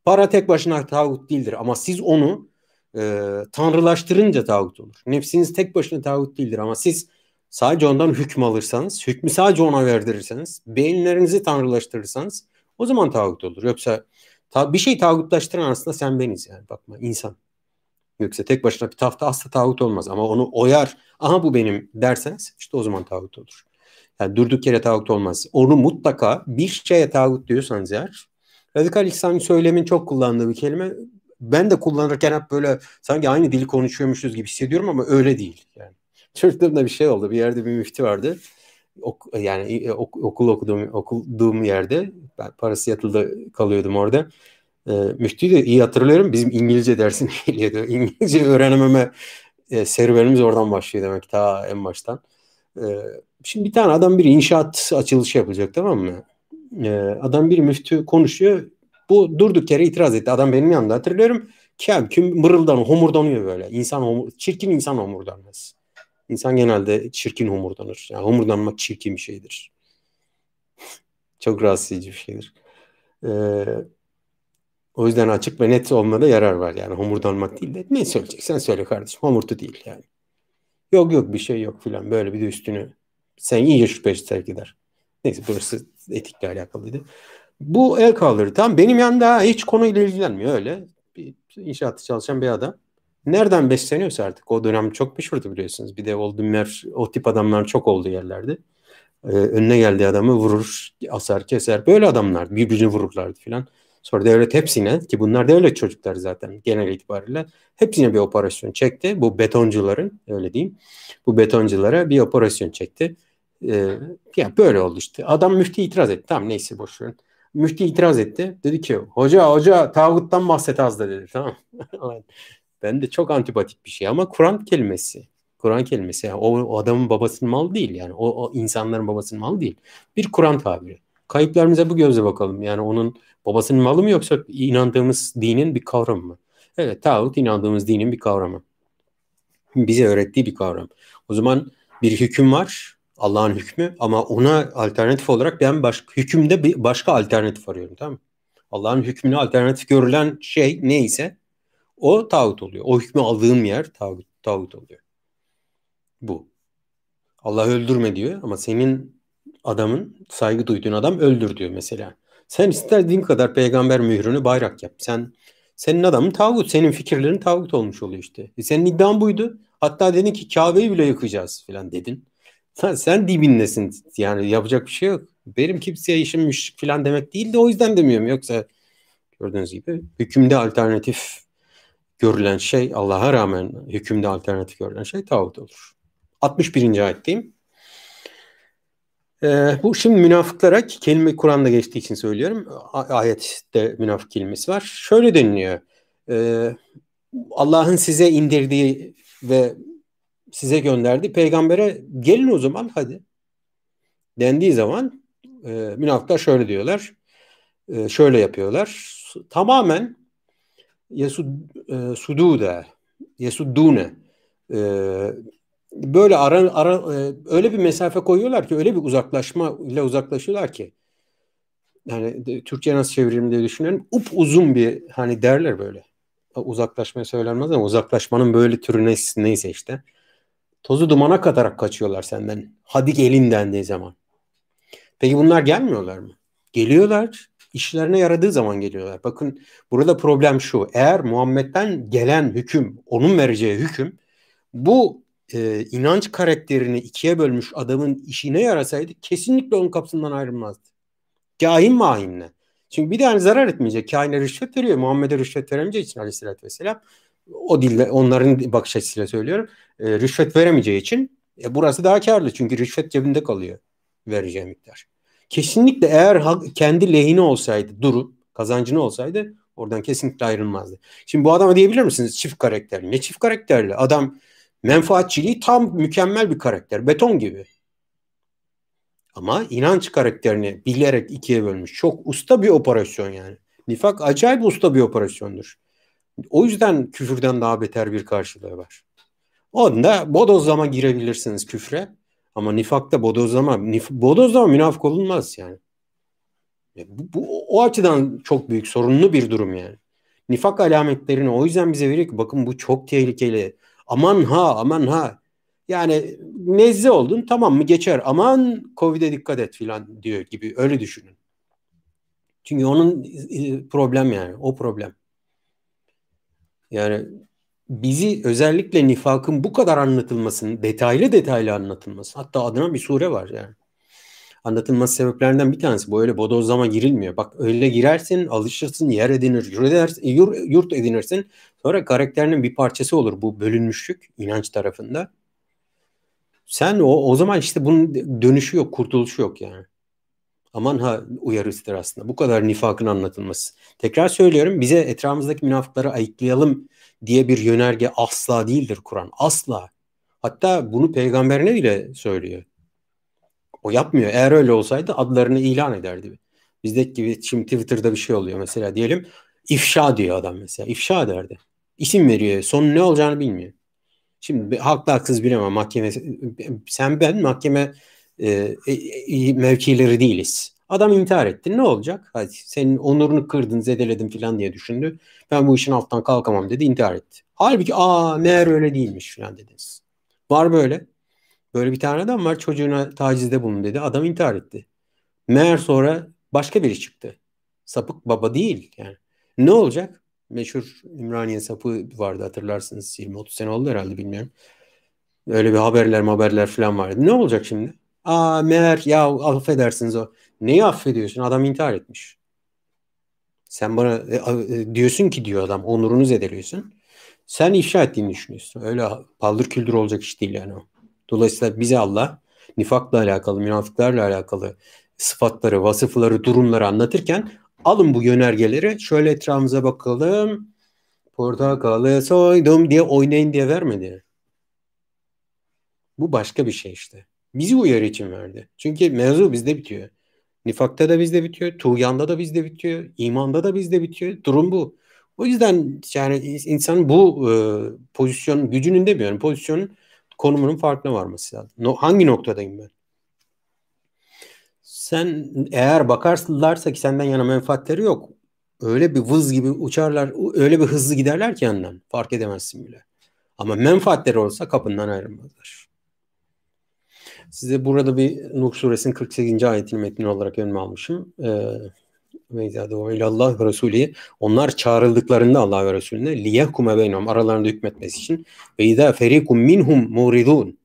Para tek başına tağut değildir ama siz onu e, tanrılaştırınca tağut olur. Nefsiniz tek başına tağut değildir ama siz sadece ondan hüküm alırsanız, hükmü sadece ona verdirirseniz, beyinlerinizi tanrılaştırırsanız o zaman tağut olur. Yoksa ta, bir şey tağutlaştıran aslında sen beniz yani bakma insan. Yoksa tek başına bir tafta asla tağut olmaz ama onu oyar, aha bu benim derseniz işte o zaman tağut olur. Yani durduk yere tağut olmaz. Onu mutlaka bir şeye tağut diyorsanız eğer radikal İslam söylemin çok kullandığı bir kelime. Ben de kullanırken hep böyle sanki aynı dili konuşuyormuşuz gibi hissediyorum ama öyle değil. Yani çocukluğumda bir şey oldu. Bir yerde bir müftü vardı. Ok, yani ok, okul okuduğum okuduğum yerde ben parası yatılı kalıyordum orada. E, müftüyü de iyi hatırlıyorum. Bizim İngilizce dersine geliyordu. İngilizce öğrenememe e, serüvenimiz oradan başlıyor demek ta en baştan. E, şimdi bir tane adam bir inşaat açılışı yapacak tamam mı? E, adam bir müftü konuşuyor. Bu durduk yere itiraz etti. Adam benim yanımda hatırlıyorum. Kem küm mırıldanıyor, homurdanıyor böyle. İnsan homur, çirkin insan homurdanmaz. İnsan genelde çirkin homurdanır. Yani homurdanmak çirkin bir şeydir. Çok rahatsız edici bir şeydir. Ee, o yüzden açık ve net olmada yarar var. Yani homurdanmak değil de ne söyleyeceksen söyle kardeşim. Homurtu değil yani. Yok yok bir şey yok filan. Böyle bir de üstünü sen iyice şüpheci terk eder. Neyse burası etikle alakalıydı. Bu el kaldırdı. Tamam benim yanında hiç konuyla ilgilenmiyor öyle. Bir inşaatta çalışan bir adam. Nereden besleniyorsa artık o dönem çok meşhurdu biliyorsunuz. Bir de Oldumler o tip adamlar çok oldu yerlerde. Ee, önüne geldiği adamı vurur, asar, keser. Böyle adamlar birbirini vururlardı filan. Sonra devlet hepsine ki bunlar devlet çocuklar zaten genel itibariyle hepsine bir operasyon çekti. Bu betoncuların öyle diyeyim. Bu betonculara bir operasyon çekti. Ee, ya böyle oldu işte. Adam müfti itiraz etti. Tamam neyse boş verin. Müfti itiraz etti. Dedi ki hoca hoca tağuttan bahset az da dedi. Tamam. ben de çok antipatik bir şey ama Kur'an kelimesi. Kur'an kelimesi. Yani o, o adamın babasının malı değil yani. O, o insanların babasının malı değil. Bir Kur'an tabiri. Kayıplarımıza bu gözle bakalım. Yani onun babasının malı mı yoksa inandığımız dinin bir kavramı mı? Evet tağut inandığımız dinin bir kavramı. Bize öğrettiği bir kavram. O zaman bir hüküm var. Allah'ın hükmü ama ona alternatif olarak ben başka hükümde bir başka alternatif arıyorum tamam mı? Allah'ın hükmüne alternatif görülen şey neyse o tağut oluyor. O hükmü aldığım yer tağut, tağut oluyor. Bu. Allah öldürme diyor ama senin adamın saygı duyduğun adam öldür diyor mesela. Sen istediğin kadar peygamber mührünü bayrak yap. Sen senin adamın tağut, senin fikirlerin tağut olmuş oluyor işte. E senin iddian buydu. Hatta dedin ki Kabe'yi bile yıkacağız falan dedin. Sen, sen dibindesin yani yapacak bir şey yok. Benim kimseye işim müşrik falan demek değil de o yüzden demiyorum. Yoksa gördüğünüz gibi hükümde alternatif görülen şey Allah'a rağmen hükümde alternatif görülen şey tağut olur. 61. ayetteyim. Ee, bu şimdi münafıklara kelime Kur'an'da geçtiği için söylüyorum. Ayette münafık kelimesi var. Şöyle deniliyor. Ee, Allah'ın size indirdiği ve size gönderdiği peygambere gelin o zaman hadi. Dendiği zaman e, münafıklar şöyle diyorlar. E, şöyle yapıyorlar. Tamamen Yesud e, sudude Yesuddune e, böyle ara, ara e, öyle bir mesafe koyuyorlar ki öyle bir uzaklaşma ile uzaklaşıyorlar ki yani de, Türkçe nasıl çeviririm diye düşünüyorum. Up uzun bir hani derler böyle. Uzaklaşmaya söylenmez ama uzaklaşmanın böyle türü neyse, neyse işte. Tozu dumana katarak kaçıyorlar senden. Hadi gelin dendiği zaman. Peki bunlar gelmiyorlar mı? Geliyorlar. İşlerine yaradığı zaman geliyorlar. Bakın burada problem şu. Eğer Muhammed'den gelen hüküm, onun vereceği hüküm bu e, inanç karakterini ikiye bölmüş adamın işine yarasaydı kesinlikle onun kapısından ayrılmazdı. Kahin mahinle. Çünkü bir tane zarar etmeyecek. Kahin'e rüşvet veriyor. Muhammed'e rüşvet veremeyeceği için aleyhissalatü vesselam. O dilde onların bakış açısıyla söylüyorum. E, rüşvet veremeyeceği için e, burası daha karlı. Çünkü rüşvet cebinde kalıyor vereceği miktar. Kesinlikle eğer kendi lehine olsaydı durum, kazancını olsaydı oradan kesinlikle ayrılmazdı. Şimdi bu adama diyebilir misiniz çift karakterli? Ne çift karakterli? Adam menfaatçiliği tam mükemmel bir karakter. Beton gibi. Ama inanç karakterini bilerek ikiye bölmüş. Çok usta bir operasyon yani. Nifak acayip usta bir operasyondur. O yüzden küfürden daha beter bir karşılığı var. Onda bodozlama girebilirsiniz küfre. Ama nifakta bodozlama, nif bodozlama münafık olunmaz yani. Bu, bu, o açıdan çok büyük sorunlu bir durum yani. Nifak alametlerini o yüzden bize veriyor ki bakın bu çok tehlikeli. Aman ha aman ha. Yani nezle oldun tamam mı geçer. Aman Covid'e dikkat et filan diyor gibi öyle düşünün. Çünkü onun e, problem yani o problem. Yani bizi özellikle nifakın bu kadar anlatılmasının, detaylı detaylı anlatılması, hatta adına bir sure var yani. Anlatılması sebeplerinden bir tanesi bu öyle bodozlama girilmiyor. Bak öyle girersin, alışırsın, yer edinir, yurt, edinirsin. Sonra karakterinin bir parçası olur bu bölünmüşlük inanç tarafında. Sen o, o zaman işte bunun dönüşü yok, kurtuluşu yok yani. Aman ha uyarısıdır aslında. Bu kadar nifakın anlatılması. Tekrar söylüyorum bize etrafımızdaki münafıkları ayıklayalım diye bir yönerge asla değildir Kur'an. Asla. Hatta bunu peygamberine bile söylüyor. O yapmıyor. Eğer öyle olsaydı adlarını ilan ederdi. Bizdeki gibi şimdi Twitter'da bir şey oluyor mesela diyelim ifşa diyor adam mesela. İfşa derdi. İsim veriyor. Son ne olacağını bilmiyor. Şimdi haklı haksız bilemem. Mahkeme sen ben mahkeme e, e, e, mevkileri değiliz. Adam intihar etti. Ne olacak? Hadi senin onurunu kırdın, zedeledin falan diye düşündü. Ben bu işin altından kalkamam dedi, intihar etti. Halbuki aa meğer öyle değilmiş falan dediniz. Var böyle. Böyle bir tane adam var çocuğuna tacizde bulun dedi. Adam intihar etti. Meğer sonra başka biri çıktı. Sapık baba değil yani. Ne olacak? Meşhur İmraniye sapı vardı hatırlarsınız. 20-30 sene oldu herhalde bilmiyorum. Öyle bir haberler haberler falan vardı. Ne olacak şimdi? Aa meğer ya affedersiniz o. Neyi affediyorsun? Adam intihar etmiş. Sen bana e, e, diyorsun ki diyor adam onurunu zedeliyorsun. Sen ifşa ettiğini düşünüyorsun. Öyle paldır küldür olacak iş değil yani o. Dolayısıyla bize Allah nifakla alakalı, münafıklarla alakalı sıfatları, vasıfları, durumları anlatırken alın bu yönergeleri şöyle etrafımıza bakalım. Portakalı soydum diye oynayın diye vermedi. Bu başka bir şey işte. Bizi uyarı için verdi. Çünkü mevzu bizde bitiyor. Nifakta da bizde bitiyor. Tuğyanda da bizde bitiyor. imanda da bizde bitiyor. Durum bu. O yüzden yani insan bu e, pozisyon gücünün demiyorum pozisyonun konumunun farkına varması lazım. No, hangi noktadayım ben? Sen eğer bakarsınlarsa ki senden yana menfaatleri yok. Öyle bir vız gibi uçarlar, öyle bir hızlı giderler ki yandan. Fark edemezsin bile. Ama menfaatleri olsa kapından ayrılmazlar. Size burada bir Nuh suresinin 48. ayetini metni olarak önüme almışım. Ee, ve ilallah ve Resulü onlar çağrıldıklarında Allah ve Resulüne liyehkume beynum aralarında hükmetmesi için ve izâ ferikum minhum muridun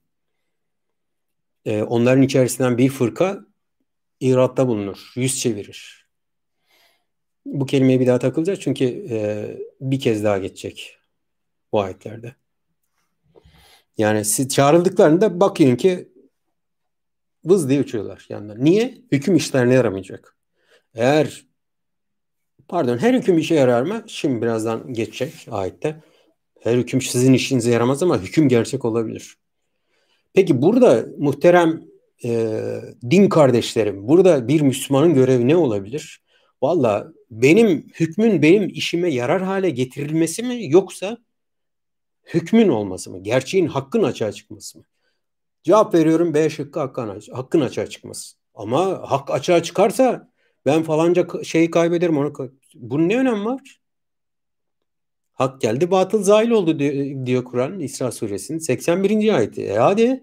ee, onların içerisinden bir fırka iratta bulunur, yüz çevirir. Bu kelimeye bir daha takılacağız çünkü e, bir kez daha geçecek bu ayetlerde. Yani siz çağrıldıklarında bakın ki vız diye uçuyorlar yandan. Niye? Hüküm işlerine yaramayacak. Eğer pardon her hüküm işe yarar mı? Şimdi birazdan geçecek ayette. Her hüküm sizin işinize yaramaz ama hüküm gerçek olabilir. Peki burada muhterem e, din kardeşlerim, burada bir Müslümanın görevi ne olabilir? Valla benim hükmün benim işime yarar hale getirilmesi mi yoksa hükmün olması mı? Gerçeğin hakkın açığa çıkması mı? Cevap veriyorum B şıkkı hakkın, açığa çıkması. Ama hak açığa çıkarsa ben falanca şeyi kaybederim onu. Bunun ne önemi var? Hak geldi batıl zahil oldu diyor, Kur'an İsra suresinin 81. ayeti. E hadi.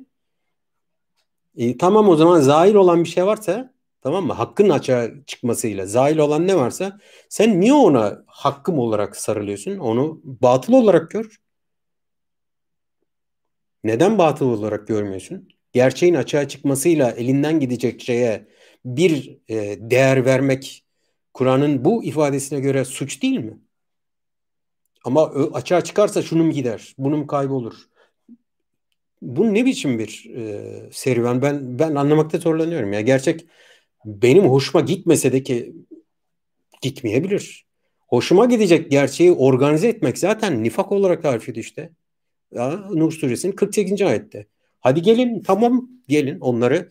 E, tamam o zaman zahir olan bir şey varsa tamam mı? Hakkın açığa çıkmasıyla zahil olan ne varsa sen niye ona hakkım olarak sarılıyorsun? Onu batıl olarak gör. Neden batıl olarak görmüyorsun? Gerçeğin açığa çıkmasıyla elinden gidecek şeye bir e, değer vermek Kur'an'ın bu ifadesine göre suç değil mi? Ama açığa çıkarsa şunun gider, bunun kaybolur. Bu ne biçim bir e, serüven? Ben ben anlamakta zorlanıyorum ya. Gerçek benim hoşuma gitmese de ki gitmeyebilir. Hoşuma gidecek gerçeği organize etmek zaten nifak olarak tarif ediyor işte. Ya, Nur suresinin 48. ayette. Hadi gelin tamam gelin onları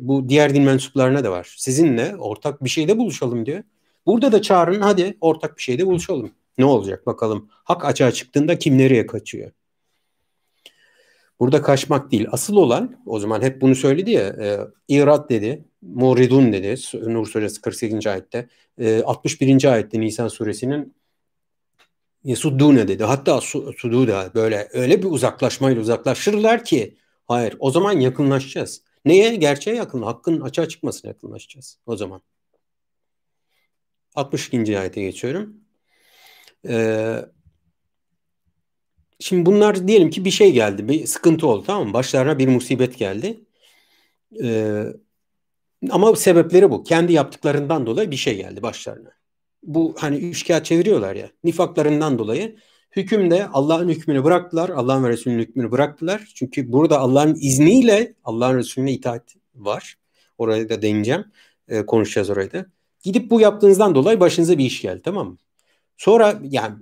bu diğer din mensuplarına da var. Sizinle ortak bir şeyde buluşalım diyor. Burada da çağırın hadi ortak bir şeyde buluşalım. Ne olacak bakalım. Hak açığa çıktığında kim nereye kaçıyor? Burada kaçmak değil. Asıl olan o zaman hep bunu söyledi ya. E, İrat dedi. Muridun dedi. Nur suresi 48. ayette. E, 61. ayette Nisan suresinin Yesuddune dedi. Hatta sududa böyle öyle bir uzaklaşmayla uzaklaşırlar ki hayır o zaman yakınlaşacağız. Neye? Gerçeğe yakın. Hakkın açığa çıkmasına yakınlaşacağız o zaman. 62. ayete geçiyorum. Ee, şimdi bunlar diyelim ki bir şey geldi. Bir sıkıntı oldu tamam mı? Başlarına bir musibet geldi. Ee, ama sebepleri bu. Kendi yaptıklarından dolayı bir şey geldi başlarına. Bu hani üç kağıt çeviriyorlar ya. Nifaklarından dolayı hükümde Allah'ın hükmünü bıraktılar. Allah'ın ve Resulünün hükmünü bıraktılar. Çünkü burada Allah'ın izniyle Allah'ın Resulüne itaat var. Oraya da değineceğim. Ee, konuşacağız orayı da. Gidip bu yaptığınızdan dolayı başınıza bir iş geldi tamam mı? Sonra yani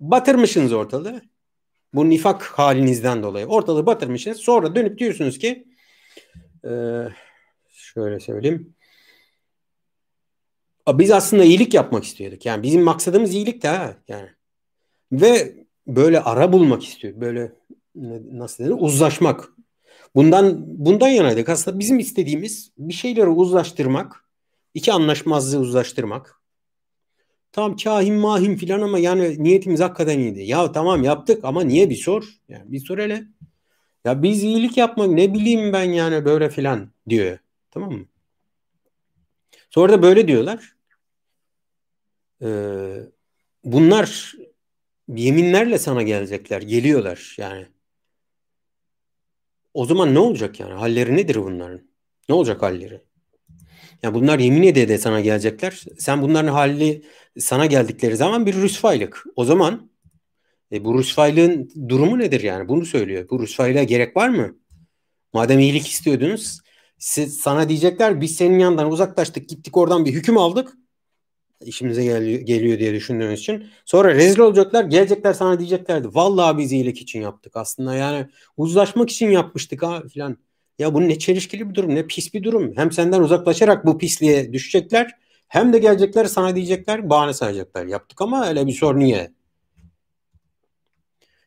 batırmışsınız ortalığı. Bu nifak halinizden dolayı ortalığı batırmışsınız. Sonra dönüp diyorsunuz ki e, şöyle söyleyeyim. Biz aslında iyilik yapmak istiyorduk. Yani bizim maksadımız iyilik de ha. Yani. Ve böyle ara bulmak istiyor. Böyle nasıl denir? Uzlaşmak. Bundan bundan yanaydık. Aslında bizim istediğimiz bir şeyleri uzlaştırmak, iki anlaşmazlığı uzlaştırmak. Tam kahin mahim filan ama yani niyetimiz hakikaten iyiydi. Ya tamam yaptık ama niye bir sor. Yani bir sor hele. Ya biz iyilik yapmak ne bileyim ben yani böyle filan diyor. Tamam mı? Sonra da böyle diyorlar. Ee, bunlar yeminlerle sana gelecekler. Geliyorlar yani. O zaman ne olacak yani? Halleri nedir bunların? Ne olacak halleri? Yani bunlar yemin ede de sana gelecekler. Sen bunların hali sana geldikleri zaman bir rüsvaylık. O zaman e, bu rüsvaylığın durumu nedir yani? Bunu söylüyor. Bu rüsvaylığa gerek var mı? Madem iyilik istiyordunuz siz, sana diyecekler biz senin yanından uzaklaştık gittik oradan bir hüküm aldık işimize geliyor, geliyor diye düşündüğünüz için. Sonra rezil olacaklar gelecekler sana diyeceklerdi. Vallahi biz iyilik için yaptık aslında yani uzlaşmak için yapmıştık ha filan. Ya bu ne çelişkili bir durum ne pis bir durum. Hem senden uzaklaşarak bu pisliğe düşecekler hem de gelecekler sana diyecekler bahane sayacaklar. Yaptık ama öyle bir sor niye?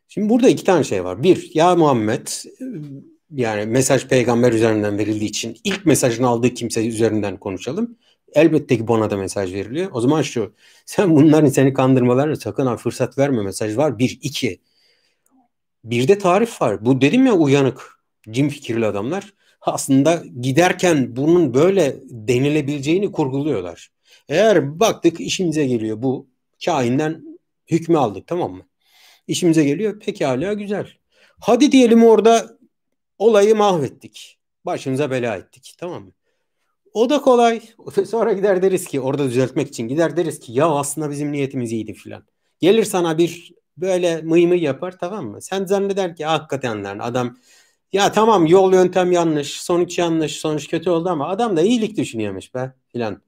Şimdi burada iki tane şey var. Bir ya Muhammed yani mesaj peygamber üzerinden verildiği için ilk mesajını aldığı kimse üzerinden konuşalım. Elbette ki bana da mesaj veriliyor. O zaman şu sen bunların seni kandırmalarına sakın ha fırsat verme mesaj var. Bir, iki. Bir de tarif var. Bu dedim ya uyanık cin fikirli adamlar aslında giderken bunun böyle denilebileceğini kurguluyorlar. Eğer baktık işimize geliyor bu kainden hükmü aldık tamam mı? İşimize geliyor pekala güzel. Hadi diyelim orada olayı mahvettik. Başımıza bela ettik tamam mı? O da kolay. Sonra gider deriz ki orada düzeltmek için gider deriz ki ya aslında bizim niyetimiz iyiydi filan. Gelir sana bir böyle mıy mıy yapar tamam mı? Sen zanneder ki hakikaten adam ya tamam yol yöntem yanlış, sonuç yanlış, sonuç kötü oldu ama adam da iyilik düşünüyormuş be filan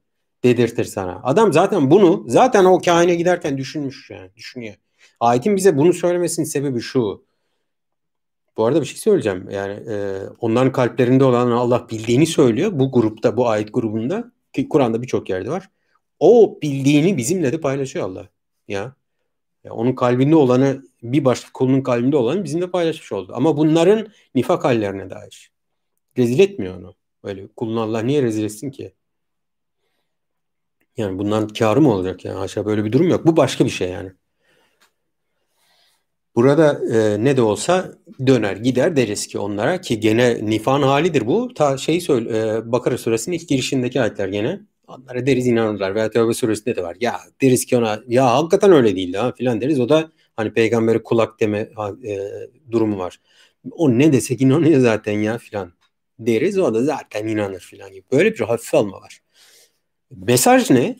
dedirtir sana. Adam zaten bunu zaten o kaine giderken düşünmüş yani düşünüyor. Ayetin bize bunu söylemesinin sebebi şu. Bu arada bir şey söyleyeceğim. Yani e, onların kalplerinde olan Allah bildiğini söylüyor. Bu grupta, bu ayet grubunda ki Kur'an'da birçok yerde var. O bildiğini bizimle de paylaşıyor Allah. Ya. ya onun kalbinde olanı bir başka kulunun kalbinde olanı bizimle paylaşmış oldu. Ama bunların nifak hallerine dair. Rezil etmiyor onu. Öyle kulunu Allah niye rezil etsin ki? Yani bundan karı mı olacak yani? Haşa böyle bir durum yok. Bu başka bir şey yani. Burada e, ne de olsa döner gider deriz ki onlara ki gene nifan halidir bu. Ta şey söyle e, Bakara suresinin ilk girişindeki ayetler gene. Onlara deriz inanırlar. Veya Tevbe suresinde de var. Ya deriz ki ona ya hakikaten öyle değil ha filan deriz. O da hani peygambere kulak deme e, durumu var. O ne desek inanıyor zaten ya filan deriz. O da zaten inanır filan gibi. Böyle bir hafif alma var. Mesaj ne?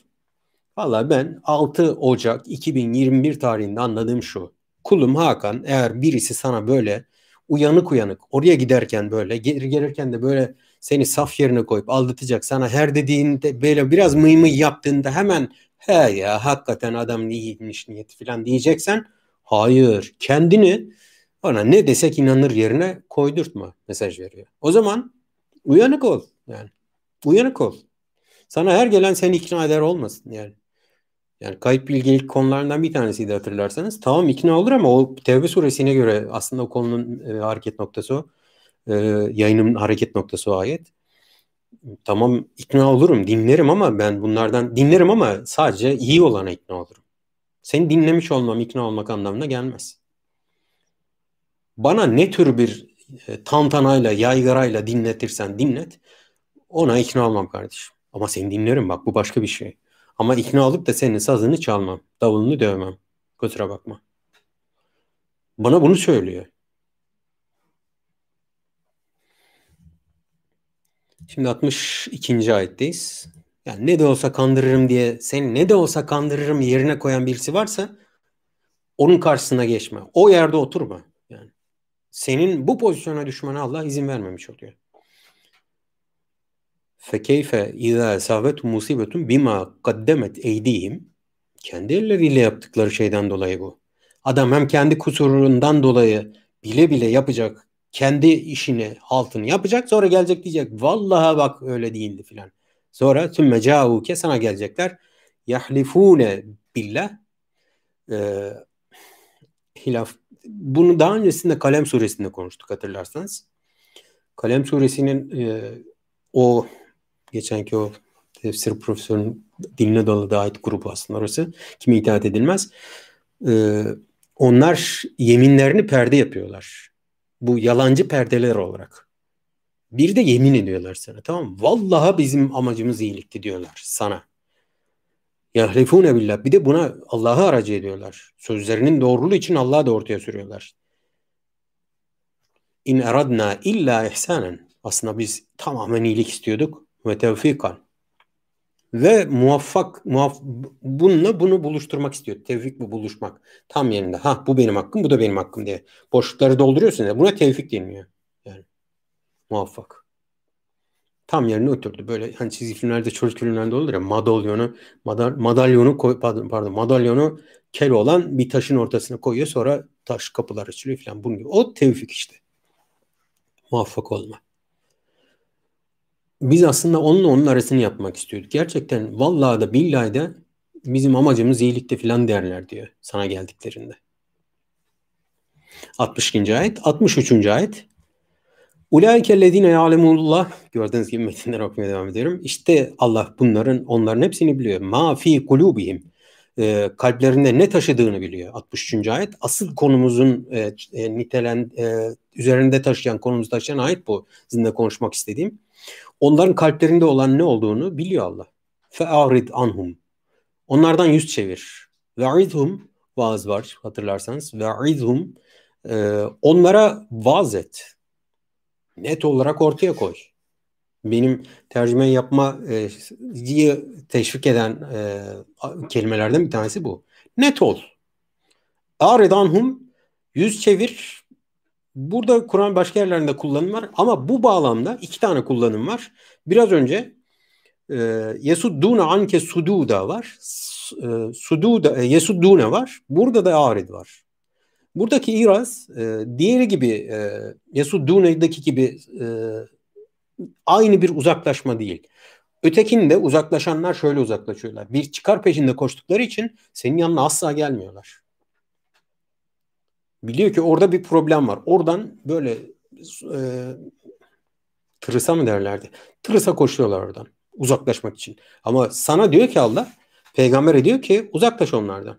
Valla ben 6 Ocak 2021 tarihinde anladığım şu. Kulum Hakan eğer birisi sana böyle uyanık uyanık oraya giderken böyle geri gelirken de böyle seni saf yerine koyup aldatacak sana her dediğinde böyle biraz mıy mıy yaptığında hemen he ya hakikaten adam niyetmiş niyeti falan diyeceksen hayır kendini ona ne desek inanır yerine koydurtma mesaj veriyor. O zaman uyanık ol yani uyanık ol. Sana her gelen seni ikna eder olmasın yani. Yani kayıp bilgilik konularından bir tanesiydi hatırlarsanız. Tamam ikna olur ama o Tevbe suresine göre aslında o konunun e, hareket noktası o. E, yayının hareket noktası o ayet. Tamam ikna olurum, dinlerim ama ben bunlardan dinlerim ama sadece iyi olana ikna olurum. Seni dinlemiş olmam ikna olmak anlamına gelmez. Bana ne tür bir e, tantanayla, yaygarayla dinletirsen dinlet, ona ikna olmam kardeşim. Ama seni dinlerim bak bu başka bir şey. Ama ikna olup da senin sazını çalmam. Davulunu dövmem. Kusura bakma. Bana bunu söylüyor. Şimdi 62. ayetteyiz. Yani ne de olsa kandırırım diye seni ne de olsa kandırırım yerine koyan birisi varsa onun karşısına geçme. O yerde oturma. Yani senin bu pozisyona düşmana Allah izin vermemiş oluyor. Fekeyfe izâ esâvetu musibetun bima kaddemet eydihim. Kendi elleriyle yaptıkları şeyden dolayı bu. Adam hem kendi kusurundan dolayı bile bile yapacak. Kendi işini, haltını yapacak. Sonra gelecek diyecek. Vallahi bak öyle değildi filan. Sonra tüm mecauke sana gelecekler. Yahlifune billah. Ee, hilaf. Bunu daha öncesinde Kalem suresinde konuştuk hatırlarsanız. Kalem suresinin e, o geçenki o tefsir profesörünün diline daladığı ait grubu aslında orası. Kime itaat edilmez. Ee, onlar yeminlerini perde yapıyorlar. Bu yalancı perdeler olarak. Bir de yemin ediyorlar sana tamam mı? Vallahi bizim amacımız iyilikti diyorlar sana. Yahlifune billah. Bir de buna Allah'ı aracı ediyorlar. Sözlerinin doğruluğu için Allah'ı da ortaya sürüyorlar. İn eradna illa ihsanen. Aslında biz tamamen iyilik istiyorduk ve tevfikan. Ve muvaffak, muvaff bununla bunu buluşturmak istiyor. Tevfik bu buluşmak. Tam yerinde. Ha bu benim hakkım, bu da benim hakkım diye. Boşlukları dolduruyorsun ya. Buna tevfik deniliyor. Yani muvaffak. Tam yerine oturdu. Böyle hani çizgi filmlerde, çocuk filmlerinde olur ya madalyonu, madal, madalyonu koy, pardon, pardon madalyonu kel olan bir taşın ortasına koyuyor. Sonra taş kapılar açılıyor falan. Bunun gibi. O tevfik işte. Muvaffak olma biz aslında onunla onun arasını yapmak istiyorduk. Gerçekten vallahi da billahi de bizim amacımız iyilikte filan derler diyor sana geldiklerinde. 62. ayet. 63. ayet. Ulaikellezine ya'lemullah gördüğünüz gibi metinleri okumaya devam ediyorum. İşte Allah bunların onların hepsini biliyor. Ma fi kulubihim e, kalplerinde ne taşıdığını biliyor. 63. ayet. Asıl konumuzun e, e, nitelen e, üzerinde taşıyan konumuzu taşıyan ayet bu. Sizinle konuşmak istediğim. Onların kalplerinde olan ne olduğunu biliyor Allah. Fe'arid anhum. Onlardan yüz çevir. Ve'idhum vaaz var hatırlarsanız. Ve'idhum e, onlara vaaz et. Net olarak ortaya koy. Benim tercüme yapma e, teşvik eden e, kelimelerden bir tanesi bu. Net ol. Arid anhum yüz çevir Burada Kur'an başka yerlerinde kullanım var ama bu bağlamda iki tane kullanım var. Biraz önce e, Yesuddune anke sududa var. E, sududa e, Yesuddune var. Burada da arid var. Buradaki iraz e, diğeri gibi e, Yesuddune'deki gibi e, aynı bir uzaklaşma değil. Ötekinde uzaklaşanlar şöyle uzaklaşıyorlar. Bir çıkar peşinde koştukları için senin yanına asla gelmiyorlar. Biliyor ki orada bir problem var. Oradan böyle e, tırısa mı derlerdi? Tırısa koşuyorlar oradan uzaklaşmak için. Ama sana diyor ki Allah, peygambere diyor ki uzaklaş onlardan.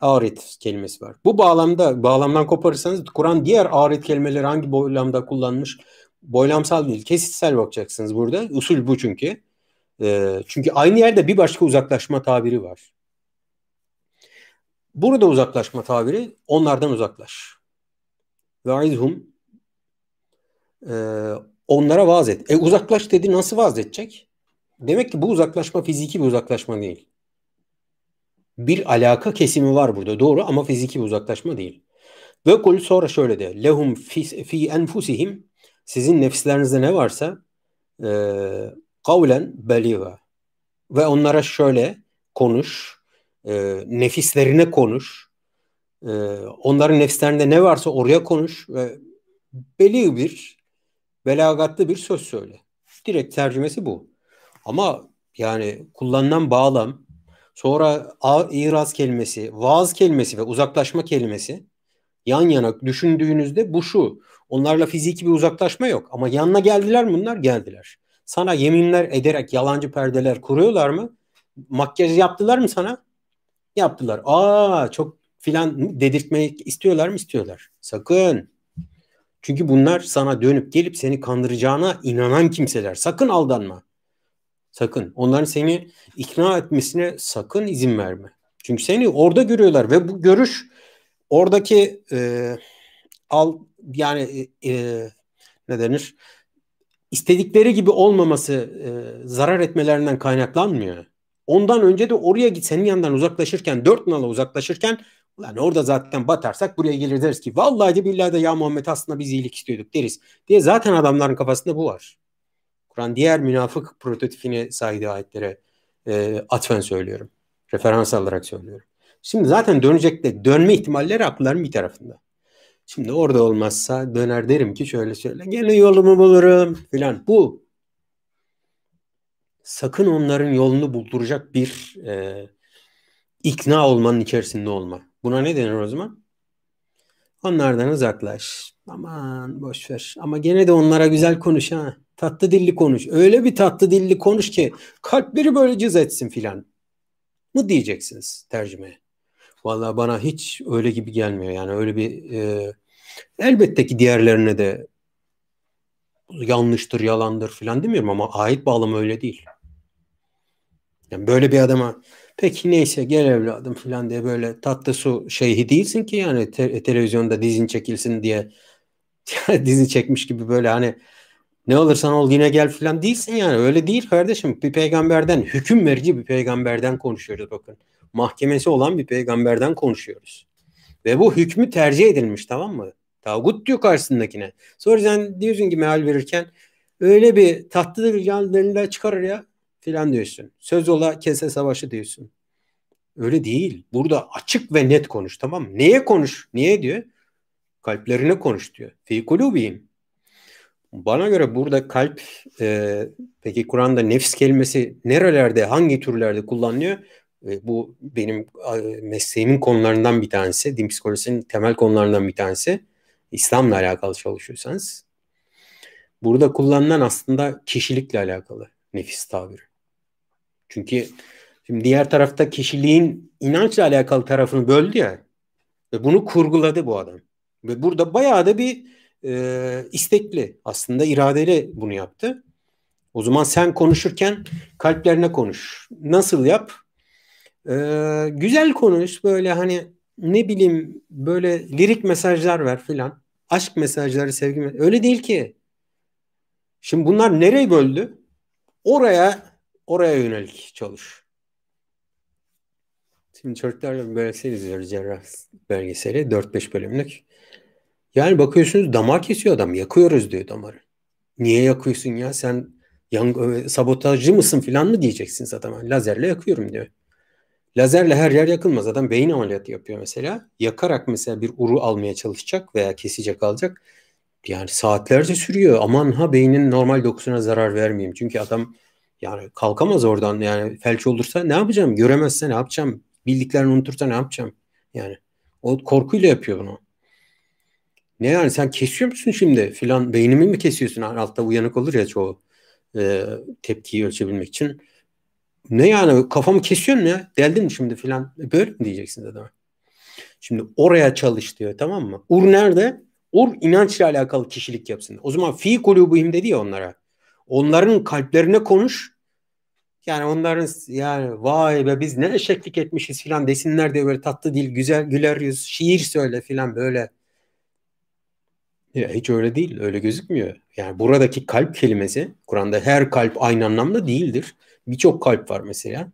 aret kelimesi var. Bu bağlamda bağlamdan koparırsanız Kur'an diğer aret kelimeleri hangi boylamda kullanmış? Boylamsal değil, kesitsel bakacaksınız burada. Usul bu çünkü. E, çünkü aynı yerde bir başka uzaklaşma tabiri var. Burada uzaklaşma tabiri onlardan uzaklaş. Ve'izhum e, onlara vaaz et. E uzaklaş dedi nasıl vaaz edecek? Demek ki bu uzaklaşma fiziki bir uzaklaşma değil. Bir alaka kesimi var burada doğru ama fiziki bir uzaklaşma değil. Ve kul sonra şöyle de lehum fi, fi enfusihim sizin nefslerinizde ne varsa e, kavlen beliga ve onlara şöyle konuş e, nefislerine konuş e, onların nefislerinde ne varsa oraya konuş ve beli bir belagatlı bir söz söyle. Direkt tercümesi bu. Ama yani kullanılan bağlam sonra iraz kelimesi, vaaz kelimesi ve uzaklaşma kelimesi yan yana düşündüğünüzde bu şu. Onlarla fiziki bir uzaklaşma yok. Ama yanına geldiler mi bunlar? Geldiler. Sana yeminler ederek yalancı perdeler kuruyorlar mı? Makyaj yaptılar mı sana? Yaptılar. Aa çok filan dedirtmeyi istiyorlar mı? İstiyorlar. Sakın. Çünkü bunlar sana dönüp gelip seni kandıracağına inanan kimseler. Sakın aldanma. Sakın. Onların seni ikna etmesine sakın izin verme. Çünkü seni orada görüyorlar ve bu görüş oradaki e, al yani e, e ne denir? istedikleri gibi olmaması e, zarar etmelerinden kaynaklanmıyor. Ondan önce de oraya git senin yanından uzaklaşırken dört nala uzaklaşırken Ulan orada zaten batarsak buraya gelir deriz ki vallahi de billahi de ya Muhammed aslında biz iyilik istiyorduk deriz diye zaten adamların kafasında bu var. Kur'an diğer münafık prototipini saydığı ayetlere e, atfen söylüyorum. Referans alarak söylüyorum. Şimdi zaten dönecek de dönme ihtimalleri akılların bir tarafında. Şimdi orada olmazsa döner derim ki şöyle şöyle gene yolumu bulurum filan. Bu sakın onların yolunu bulduracak bir e, ikna olmanın içerisinde olma. Buna ne denir o zaman? Onlardan uzaklaş. Aman boş ver. Ama gene de onlara güzel konuş ha. Tatlı dilli konuş. Öyle bir tatlı dilli konuş ki kalpleri böyle cız etsin filan. Mı diyeceksiniz tercümeye? Vallahi bana hiç öyle gibi gelmiyor. Yani öyle bir e, elbette ki diğerlerine de yanlıştır, yalandır filan demiyorum ama ait bağlamı öyle değil. Yani böyle bir adama peki neyse gel evladım filan diye böyle tatlı su şeyhi değilsin ki yani te- televizyonda dizin çekilsin diye. Dizi çekmiş gibi böyle hani ne olursan ol yine gel filan değilsin yani. Öyle değil kardeşim. Bir peygamberden hüküm verici bir peygamberden konuşuyoruz bakın. Mahkemesi olan bir peygamberden konuşuyoruz. Ve bu hükmü tercih edilmiş tamam mı Tağut diyor karşısındakine sonra sen diyorsun ki meal verirken öyle bir tatlıdır yanlarında çıkarır ya filan diyorsun. Söz ola kese savaşı diyorsun. Öyle değil. Burada açık ve net konuş tamam mı? Neye konuş? Niye diyor? Kalplerine konuş diyor. Fi kulubihim. Bana göre burada kalp e, peki Kur'an'da nefs kelimesi nerelerde hangi türlerde kullanılıyor? E, bu benim e, mesleğimin konularından bir tanesi. Din psikolojisinin temel konularından bir tanesi. İslam'la alakalı çalışıyorsanız. Burada kullanılan aslında kişilikle alakalı nefis tabiri. Çünkü şimdi diğer tarafta kişiliğin inançla alakalı tarafını böldü ya. Ve bunu kurguladı bu adam. Ve burada bayağı da bir e, istekli aslında iradeli bunu yaptı. O zaman sen konuşurken kalplerine konuş. Nasıl yap? E, güzel konuş. Böyle hani ne bileyim böyle lirik mesajlar ver filan. Aşk mesajları, sevgi mesajları. Öyle değil ki. Şimdi bunlar nereye böldü? Oraya Oraya yönelik çalış. Şimdi çocuklar belgesel izliyoruz cerrah belgeseli 4-5 bölümlük. Yani bakıyorsunuz damar kesiyor adam. Yakıyoruz diyor damarı. Niye yakıyorsun ya sen yan, sabotajcı mısın falan mı diyeceksiniz adama. Lazerle yakıyorum diyor. Lazerle her yer yakılmaz. Adam beyin ameliyatı yapıyor mesela. Yakarak mesela bir uru almaya çalışacak veya kesecek alacak. Yani saatlerce sürüyor. Aman ha beynin normal dokusuna zarar vermeyeyim. Çünkü adam yani kalkamaz oradan yani felç olursa ne yapacağım? Göremezse ne yapacağım? Bildiklerini unutursa ne yapacağım? Yani o korkuyla yapıyor bunu. Ne yani sen kesiyor musun şimdi filan beynimi mi kesiyorsun? Altta uyanık olur ya çoğu e, tepkiyi ölçebilmek için. Ne yani kafamı kesiyorsun ya deldin şimdi filan böyle mi diyeceksin adama? Şimdi oraya çalış diyor tamam mı? Ur nerede? Ur inançla alakalı kişilik yapsın. O zaman fi kulubihim dedi ya onlara. Onların kalplerine konuş. Yani onların yani vay be biz ne eşeklik etmişiz filan desinler diye böyle tatlı dil, güzel güler yüz, şiir söyle filan böyle. Ya hiç öyle değil. Öyle gözükmüyor. Yani buradaki kalp kelimesi Kur'an'da her kalp aynı anlamda değildir. Birçok kalp var mesela.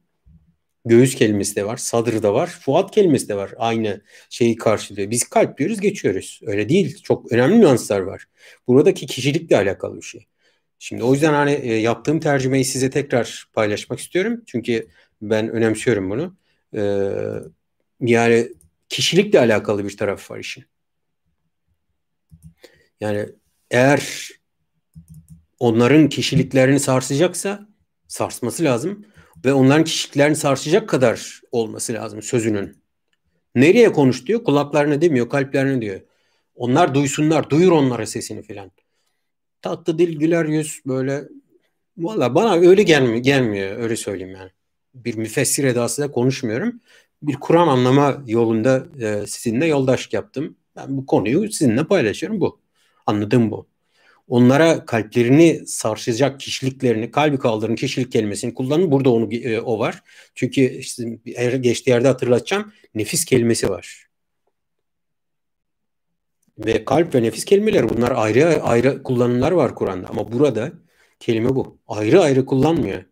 Göğüs kelimesi de var, sadır da var, fuat kelimesi de var. Aynı şeyi karşılıyor. Biz kalp diyoruz geçiyoruz. Öyle değil. Çok önemli nüanslar var. Buradaki kişilikle alakalı bir şey. Şimdi o yüzden hani e, yaptığım tercümeyi size tekrar paylaşmak istiyorum. Çünkü ben önemsiyorum bunu. Ee, yani kişilikle alakalı bir taraf var işin. Yani eğer onların kişiliklerini sarsacaksa sarsması lazım ve onların kişiliklerini sarsacak kadar olması lazım sözünün. Nereye konuş diyor? Kulaklarına demiyor, kalplerine diyor. Onlar duysunlar, duyur onlara sesini filan. Tatlı dil, güler yüz böyle. Valla bana öyle gelmiyor, gelmiyor öyle söyleyeyim yani. Bir müfessir edasıyla konuşmuyorum. Bir Kur'an anlama yolunda e, sizinle yoldaşlık yaptım. Ben bu konuyu sizinle paylaşıyorum bu. Anladığım bu onlara kalplerini sarsacak kişiliklerini, kalbi kaldırın kişilik kelimesini kullanın. Burada onu e, o var. Çünkü işte geçtiği yerde hatırlatacağım. Nefis kelimesi var. Ve kalp ve nefis kelimeler bunlar ayrı ayrı kullanımlar var Kur'an'da ama burada kelime bu. Ayrı ayrı kullanmıyor.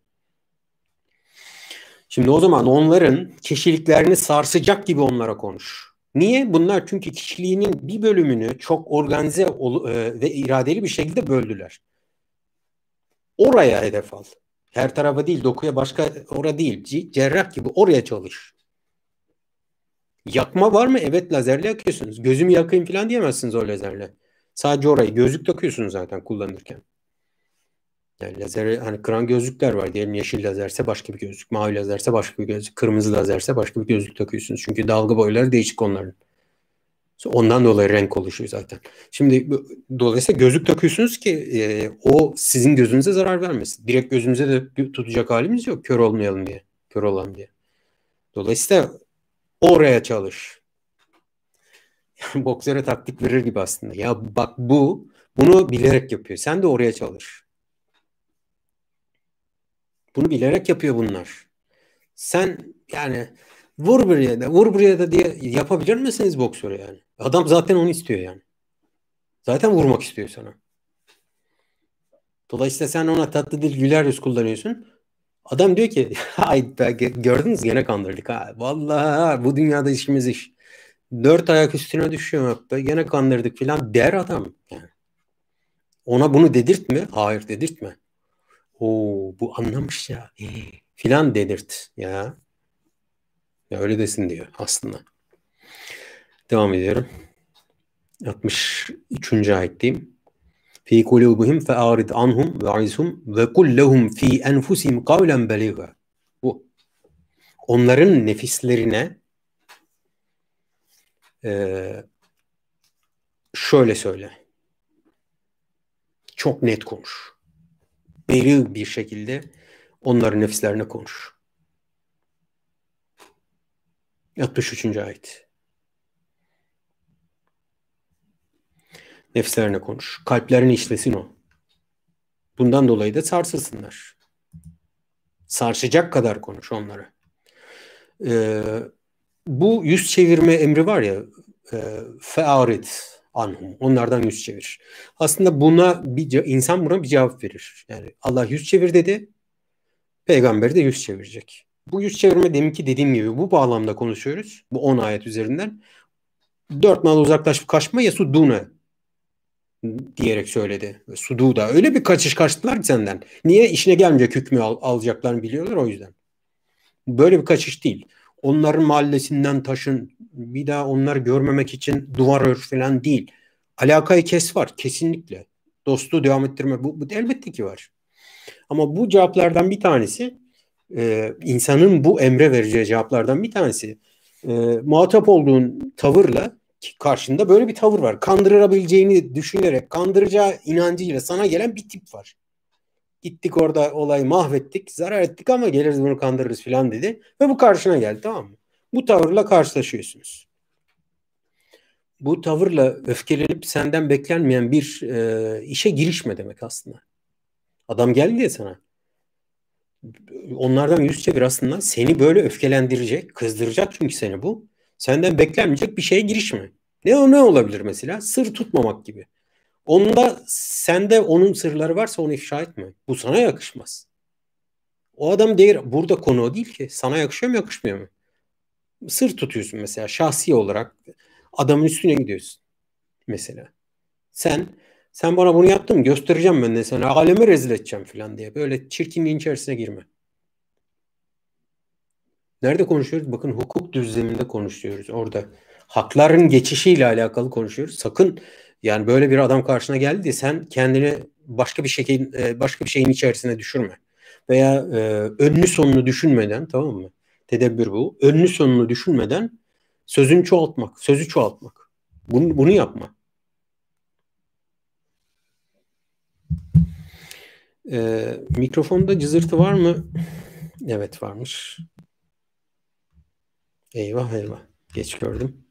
Şimdi o zaman onların kişiliklerini sarsacak gibi onlara konuş. Niye? Bunlar çünkü kişiliğinin bir bölümünü çok organize e, ve iradeli bir şekilde böldüler. Oraya hedef al. Her tarafa değil, dokuya başka ora değil. Cerrah gibi oraya çalış. Yakma var mı? Evet lazerle yakıyorsunuz. Gözümü yakayım falan diyemezsiniz o lazerle. Sadece orayı. Gözlük takıyorsunuz zaten kullanırken. Yani lazer hani kıran gözlükler var. Diyelim yeşil lazerse başka bir gözlük, mavi lazerse başka bir gözlük, kırmızı lazerse başka bir gözlük takıyorsunuz. Çünkü dalga boyları değişik onların. Ondan dolayı renk oluşuyor zaten. Şimdi dolayısıyla gözlük takıyorsunuz ki e, o sizin gözünüze zarar vermesin. Direkt gözünüze de tutacak halimiz yok. Kör olmayalım diye. Kör olan diye. Dolayısıyla oraya çalış. Yani taktik verir gibi aslında. Ya bak bu bunu bilerek yapıyor. Sen de oraya çalış. Bunu bilerek yapıyor bunlar. Sen yani vur buraya da vur buraya da diye yapabilir misiniz boksörü yani? Adam zaten onu istiyor yani. Zaten vurmak istiyor sana. Dolayısıyla sen ona tatlı dil güler yüz kullanıyorsun. Adam diyor ki ay gördünüz gene kandırdık ha. Vallahi bu dünyada işimiz iş. Dört ayak üstüne düşüyor hatta gene kandırdık filan der adam. Yani. Ona bunu dedirtme. Hayır dedirtme. Oo bu anlamış ya. Filan dedirt ya. Ya öyle desin diyor aslında. Devam ediyorum. 63. ayetteyim. Fi kulubihim fe'arid anhum ve izhum ve kul lehum fi enfusihim kavlen beliga. Bu. Onların nefislerine e, şöyle söyle. Çok net konuş beri bir şekilde onların nefislerine konuş. 63. ayet. Nefislerine konuş. Kalplerini işlesin o. Bundan dolayı da sarsılsınlar. Sarsacak kadar konuş onlara. Ee, bu yüz çevirme emri var ya e, fearit anhum. Onlardan yüz çevir. Aslında buna bir insan buna bir cevap verir. Yani Allah yüz çevir dedi. Peygamber de yüz çevirecek. Bu yüz çevirme deminki dediğim gibi bu bağlamda konuşuyoruz. Bu 10 ayet üzerinden. Dört nal uzaklaşıp kaçma ya sudune diyerek söyledi. Sudu da öyle bir kaçış kaçtılar ki senden. Niye? işine gelmeyecek hükmü al, alacaklarını biliyorlar o yüzden. Böyle bir kaçış değil onların mahallesinden taşın bir daha onları görmemek için duvar ör falan değil. Alakayı kes var kesinlikle. Dostu devam ettirme bu, bu elbette ki var. Ama bu cevaplardan bir tanesi e, insanın bu emre vereceği cevaplardan bir tanesi e, muhatap olduğun tavırla karşında böyle bir tavır var. Kandırabileceğini düşünerek kandıracağı inancıyla sana gelen bir tip var. Gittik orada olayı mahvettik, zarar ettik ama geliriz bunu kandırırız falan dedi. Ve bu karşına geldi tamam mı? Bu tavırla karşılaşıyorsunuz. bu tavırla öfkelenip senden beklenmeyen bir e, işe girişme demek aslında. Adam geldi ya sana. Onlardan yüz çevir aslında. Seni böyle öfkelendirecek, kızdıracak çünkü seni bu. Senden beklenmeyecek bir şeye girişme. Ne o ne olabilir mesela? Sır tutmamak gibi. Onda sende onun sırları varsa onu ifşa etme. Bu sana yakışmaz. O adam değer burada konu o değil ki. Sana yakışıyor mu yakışmıyor mu? Sır tutuyorsun mesela şahsi olarak adamın üstüne gidiyorsun mesela. Sen sen bana bunu yaptın göstereceğim ben de sana alemi rezil edeceğim falan diye böyle çirkinliğin içerisine girme. Nerede konuşuyoruz? Bakın hukuk düzleminde konuşuyoruz orada. Hakların geçişiyle alakalı konuşuyoruz. Sakın yani böyle bir adam karşına geldi diye sen kendini başka bir şeyin e, başka bir şeyin içerisine düşürme. Veya e, önlü sonunu düşünmeden tamam mı? Tedebbür bu. Önlü sonunu düşünmeden sözün çoğaltmak, sözü çoğaltmak. Bunu, bunu yapma. Ee, mikrofonda cızırtı var mı? Evet varmış. Eyvah eyvah. Geç gördüm.